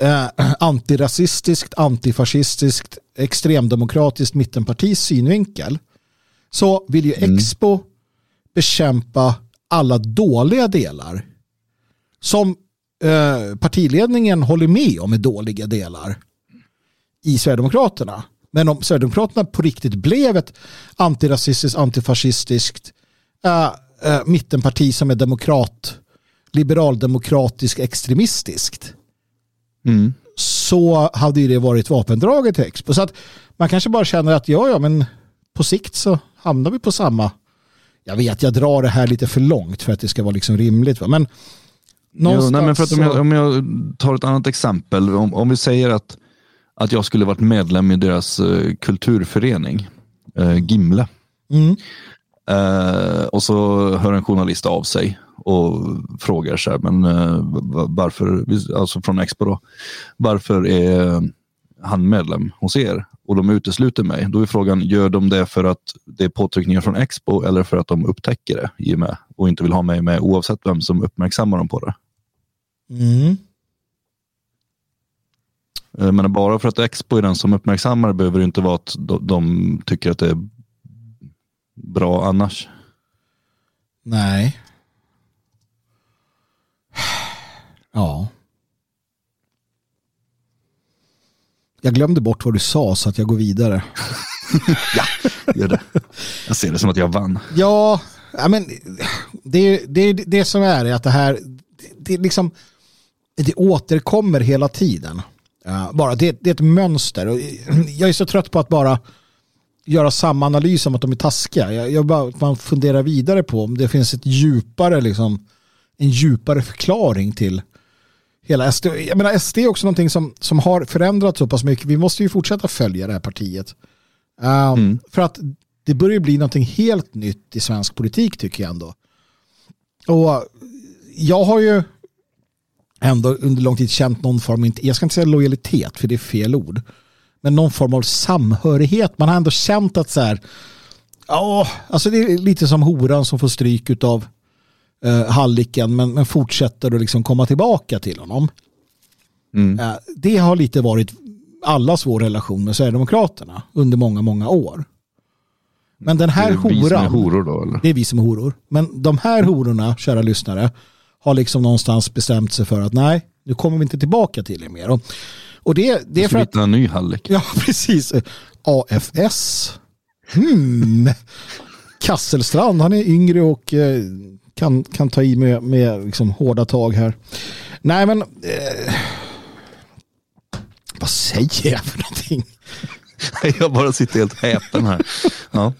eh, antirasistiskt, antifascistiskt, extremdemokratiskt mittenpartis synvinkel så vill ju mm. Expo bekämpa alla dåliga delar som eh, partiledningen håller med om är dåliga delar i Sverigedemokraterna. Men om Sverigedemokraterna på riktigt blev ett antirasistiskt, antifascistiskt äh, äh, mittenparti som är demokrat, liberaldemokratisk, extremistiskt mm. så hade det varit vapendraget till Expo. Så att man kanske bara känner att ja, ja, men på sikt så hamnar vi på samma. Jag vet, jag drar det här lite för långt för att det ska vara liksom rimligt. Va? Men jo, nej, men för att om, jag, om jag tar ett annat exempel. Om, om vi säger att, att jag skulle varit medlem i deras uh, kulturförening, uh, Gimle. Mm. Uh, och så hör en journalist av sig och frågar så här, men uh, varför, alltså från Expo då, varför är han medlem hos er? Och de utesluter mig. Då är frågan, gör de det för att det är påtryckningar från Expo eller för att de upptäcker det i och med och inte vill ha mig med oavsett vem som uppmärksammar dem på det? Mm. Eh, men bara för att Expo är den som uppmärksammar behöver det inte vara att de tycker att det är bra annars. Nej. Ja. Jag glömde bort vad du sa så att jag går vidare. ja, gör det. Jag ser det som att jag vann. Ja, men det, det, det som är är att det här, det, det liksom, det återkommer hela tiden. Bara det, det är ett mönster. Jag är så trött på att bara göra samma analys om att de är taskiga. Jag, jag bara, man funderar vidare på om det finns ett djupare, liksom, en djupare förklaring till hela SD. Jag menar SD är också någonting som, som har förändrats så pass mycket. Vi måste ju fortsätta följa det här partiet. Um, mm. För att det börjar bli någonting helt nytt i svensk politik tycker jag ändå. Och jag har ju ändå under lång tid känt någon form, jag ska inte säga lojalitet för det är fel ord, men någon form av samhörighet. Man har ändå känt att så här, ja, alltså det är lite som horan som får stryk av eh, Halliken men, men fortsätter att liksom komma tillbaka till honom. Mm. Eh, det har lite varit allas vår relation med Sverigedemokraterna under många, många år. Men den här horan, det är vi som är horor då eller? Det är vi som är horor. Men de här hororna, kära lyssnare, har liksom någonstans bestämt sig för att nej, nu kommer vi inte tillbaka till er mer. Och, och det, det är för att... en ny Hallik. Ja, precis. AFS. Hmm. Kasselstrand, han är yngre och eh, kan, kan ta i med, med liksom hårda tag här. Nej, men... Eh, vad säger jag för någonting? jag bara sitter helt häpen här. Ja.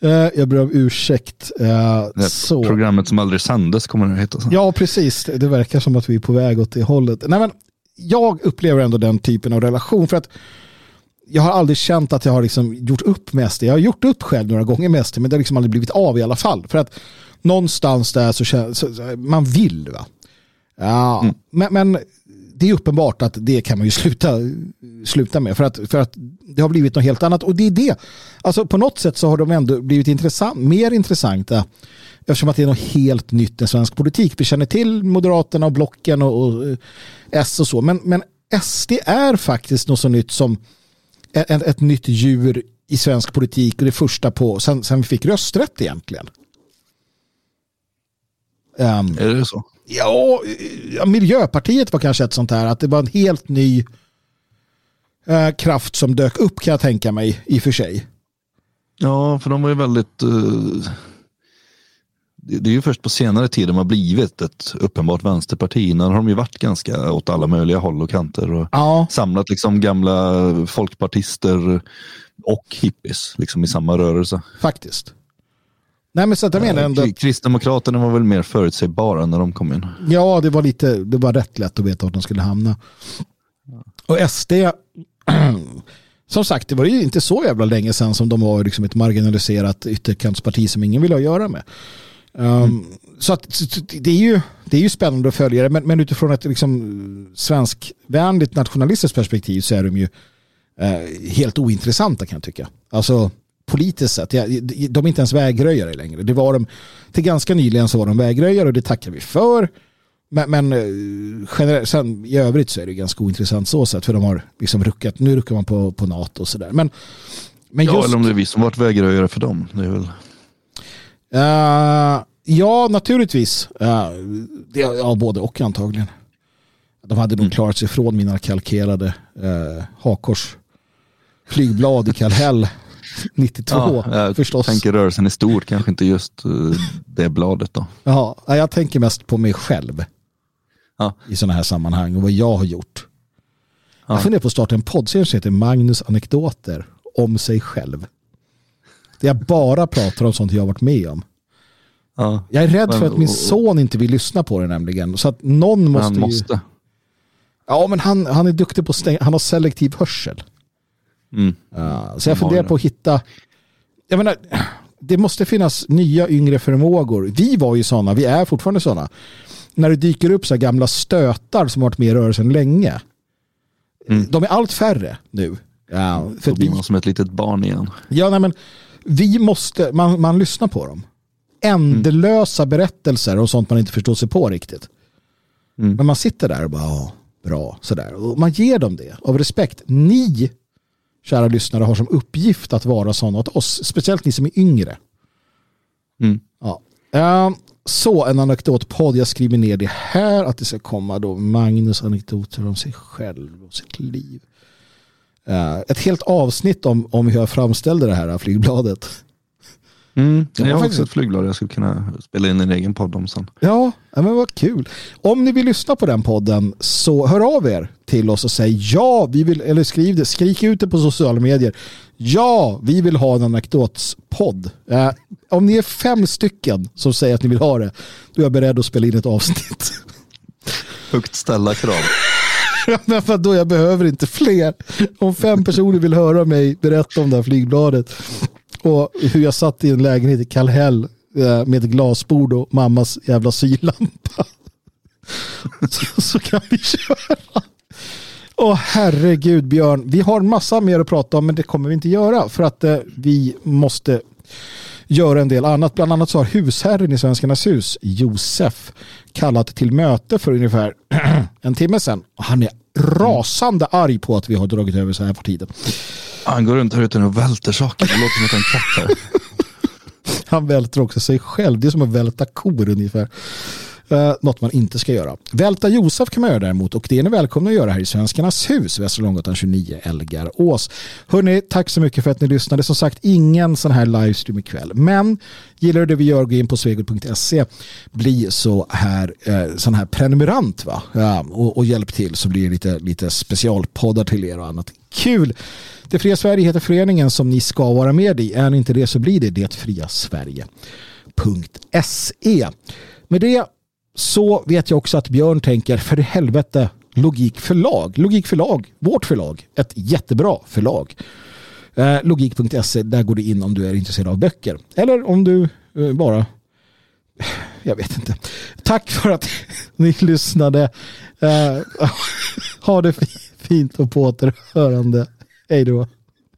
Eh, jag ber om ursäkt. Uh, så. Programmet som aldrig sändes kommer det att heta. Så. Ja, precis. Det verkar som att vi är på väg åt det hållet. Nej, men jag upplever ändå den typen av relation. För att jag har aldrig känt att jag har liksom gjort upp med SD. Jag har gjort upp själv några gånger med SD, men det har liksom aldrig blivit av i alla fall. För att någonstans där så känns man vill. va. Ja, mm. men, men det är uppenbart att det kan man ju sluta, sluta med för att, för att det har blivit något helt annat. Och det är det. Alltså på något sätt så har de ändå blivit intressant, mer intressanta eftersom att det är något helt nytt i svensk politik. Vi känner till Moderaterna och blocken och, och eh, S och så. Men, men SD är faktiskt något så nytt som ett, ett nytt djur i svensk politik och det första på sen, sen vi fick rösträtt egentligen. Um, är det så? Ja, Miljöpartiet var kanske ett sånt här, att det var en helt ny eh, kraft som dök upp kan jag tänka mig i och för sig. Ja, för de var ju väldigt... Uh, det är ju först på senare tid de har blivit ett uppenbart vänsterparti. Innan har de ju varit ganska åt alla möjliga håll och kanter och ja. samlat liksom gamla folkpartister och hippies liksom i samma rörelse. Faktiskt. Nej, men så att jag menar ändå... Kristdemokraterna var väl mer förutsägbara när de kom in. Ja, det var lite, det var rätt lätt att veta var de skulle hamna. Och SD, som sagt, det var ju inte så jävla länge sedan som de var liksom ett marginaliserat ytterkantsparti som ingen ville ha att göra med. Mm. Så, att, så det, är ju, det är ju spännande att följa det, men, men utifrån ett liksom, svenskvänligt nationalistiskt perspektiv så är de ju eh, helt ointressanta kan jag tycka. Alltså, politiskt sett. De är inte ens vägröjare längre. Det var de, till ganska nyligen så var de vägröjare och det tackar vi för. Men, men eh, generellt, sen, i övrigt så är det ganska ointressant så sätt för de har liksom ruckat, nu ruckar man på, på NATO och sådär. Men, men just, ja, eller om det är vi som varit vägröjare för dem. Det är väl... Uh, ja, naturligtvis. Uh, det, ja, både och antagligen. De hade nog mm. klarat sig från mina kalkerade uh, hakors flygblad i Kallhäll 92 ja, förstås. tänker rörelsen är stor, kanske inte just uh, det bladet då. Ja, jag tänker mest på mig själv ja. i sådana här sammanhang och vad jag har gjort. Ja. Jag funderar på att starta en poddserie som heter Magnus anekdoter om sig själv. Där jag bara pratar om sånt jag har varit med om. Ja. Jag är rädd men, för att min son inte vill lyssna på det nämligen. Så att någon måste, han måste. Ju... Ja, men han, han är duktig på att stänga. Han har selektiv hörsel. Mm. Uh, så jag funderar på att hitta, jag menar, det måste finnas nya yngre förmågor. Vi var ju sådana, vi är fortfarande sådana. När det dyker upp så gamla stötar som har varit med i rörelsen länge. Mm. De är allt färre nu. Ja, för Då blir man som ett litet barn igen. Ja, nej, men vi måste, man, man lyssnar på dem. Ändelösa mm. berättelser och sånt man inte förstår sig på riktigt. Mm. Men man sitter där och bara, ja, bra, sådär. Och man ger dem det av respekt. Ni kära lyssnare, har som uppgift att vara sådana åt oss. Speciellt ni som är yngre. Mm. Ja. Uh, så en anekdotpodd, jag skriver ner det här att det ska komma då Magnus anekdoter om sig själv och sitt liv. Uh, ett helt avsnitt om, om hur jag framställde det här flygbladet. Mm, jag har faktiskt ett flygblad jag skulle kunna spela in en egen podd om sen. Ja, men vad kul. Om ni vill lyssna på den podden så hör av er till oss och säg ja, vi vill, eller skriv det, skrik ut det på sociala medier. Ja, vi vill ha en anekdotspodd. Eh, om ni är fem stycken som säger att ni vill ha det, då är jag beredd att spela in ett avsnitt. Högt ställa krav. men vadå, jag behöver inte fler. Om fem personer vill höra mig berätta om det här flygbladet och hur jag satt i en lägenhet i Kallhäll eh, med ett glasbord och mammas jävla sylampa. Så, så kan vi köra. Åh herregud Björn, vi har massa mer att prata om men det kommer vi inte göra för att eh, vi måste göra en del annat. Bland annat så har husherren i Svenskarnas hus, Josef, kallat till möte för ungefär en timme sedan. Han är rasande arg på att vi har dragit över så här på tiden. Han går runt här ute och välter saker. Det låter som en katt här. Han välter också sig själv. Det är som att välta kor ungefär. Uh, något man inte ska göra. Välta Josef kan man göra däremot och det är ni välkomna att göra här i Svenskarnas hus, Västra Långgatan 29, Elgarås. Hörni, tack så mycket för att ni lyssnade. Som sagt, ingen sån här livestream ikväll. Men gillar du det vi gör, gå in på svegot.se. Bli så här, uh, sån här prenumerant va? Uh, och, och, hjälp till så blir det lite, lite specialpoddar till er och annat. Kul! Det fria Sverige heter föreningen som ni ska vara med i. Är ni inte det så blir det det fria Sverige.se. Med det så vet jag också att Björn tänker för helvete Logik förlag. Logik förlag, vårt förlag, ett jättebra förlag. Eh, Logik.se, där går du in om du är intresserad av böcker. Eller om du eh, bara jag vet inte. Tack för att ni lyssnade. Eh, ha det fint och på återhörande. Hej då.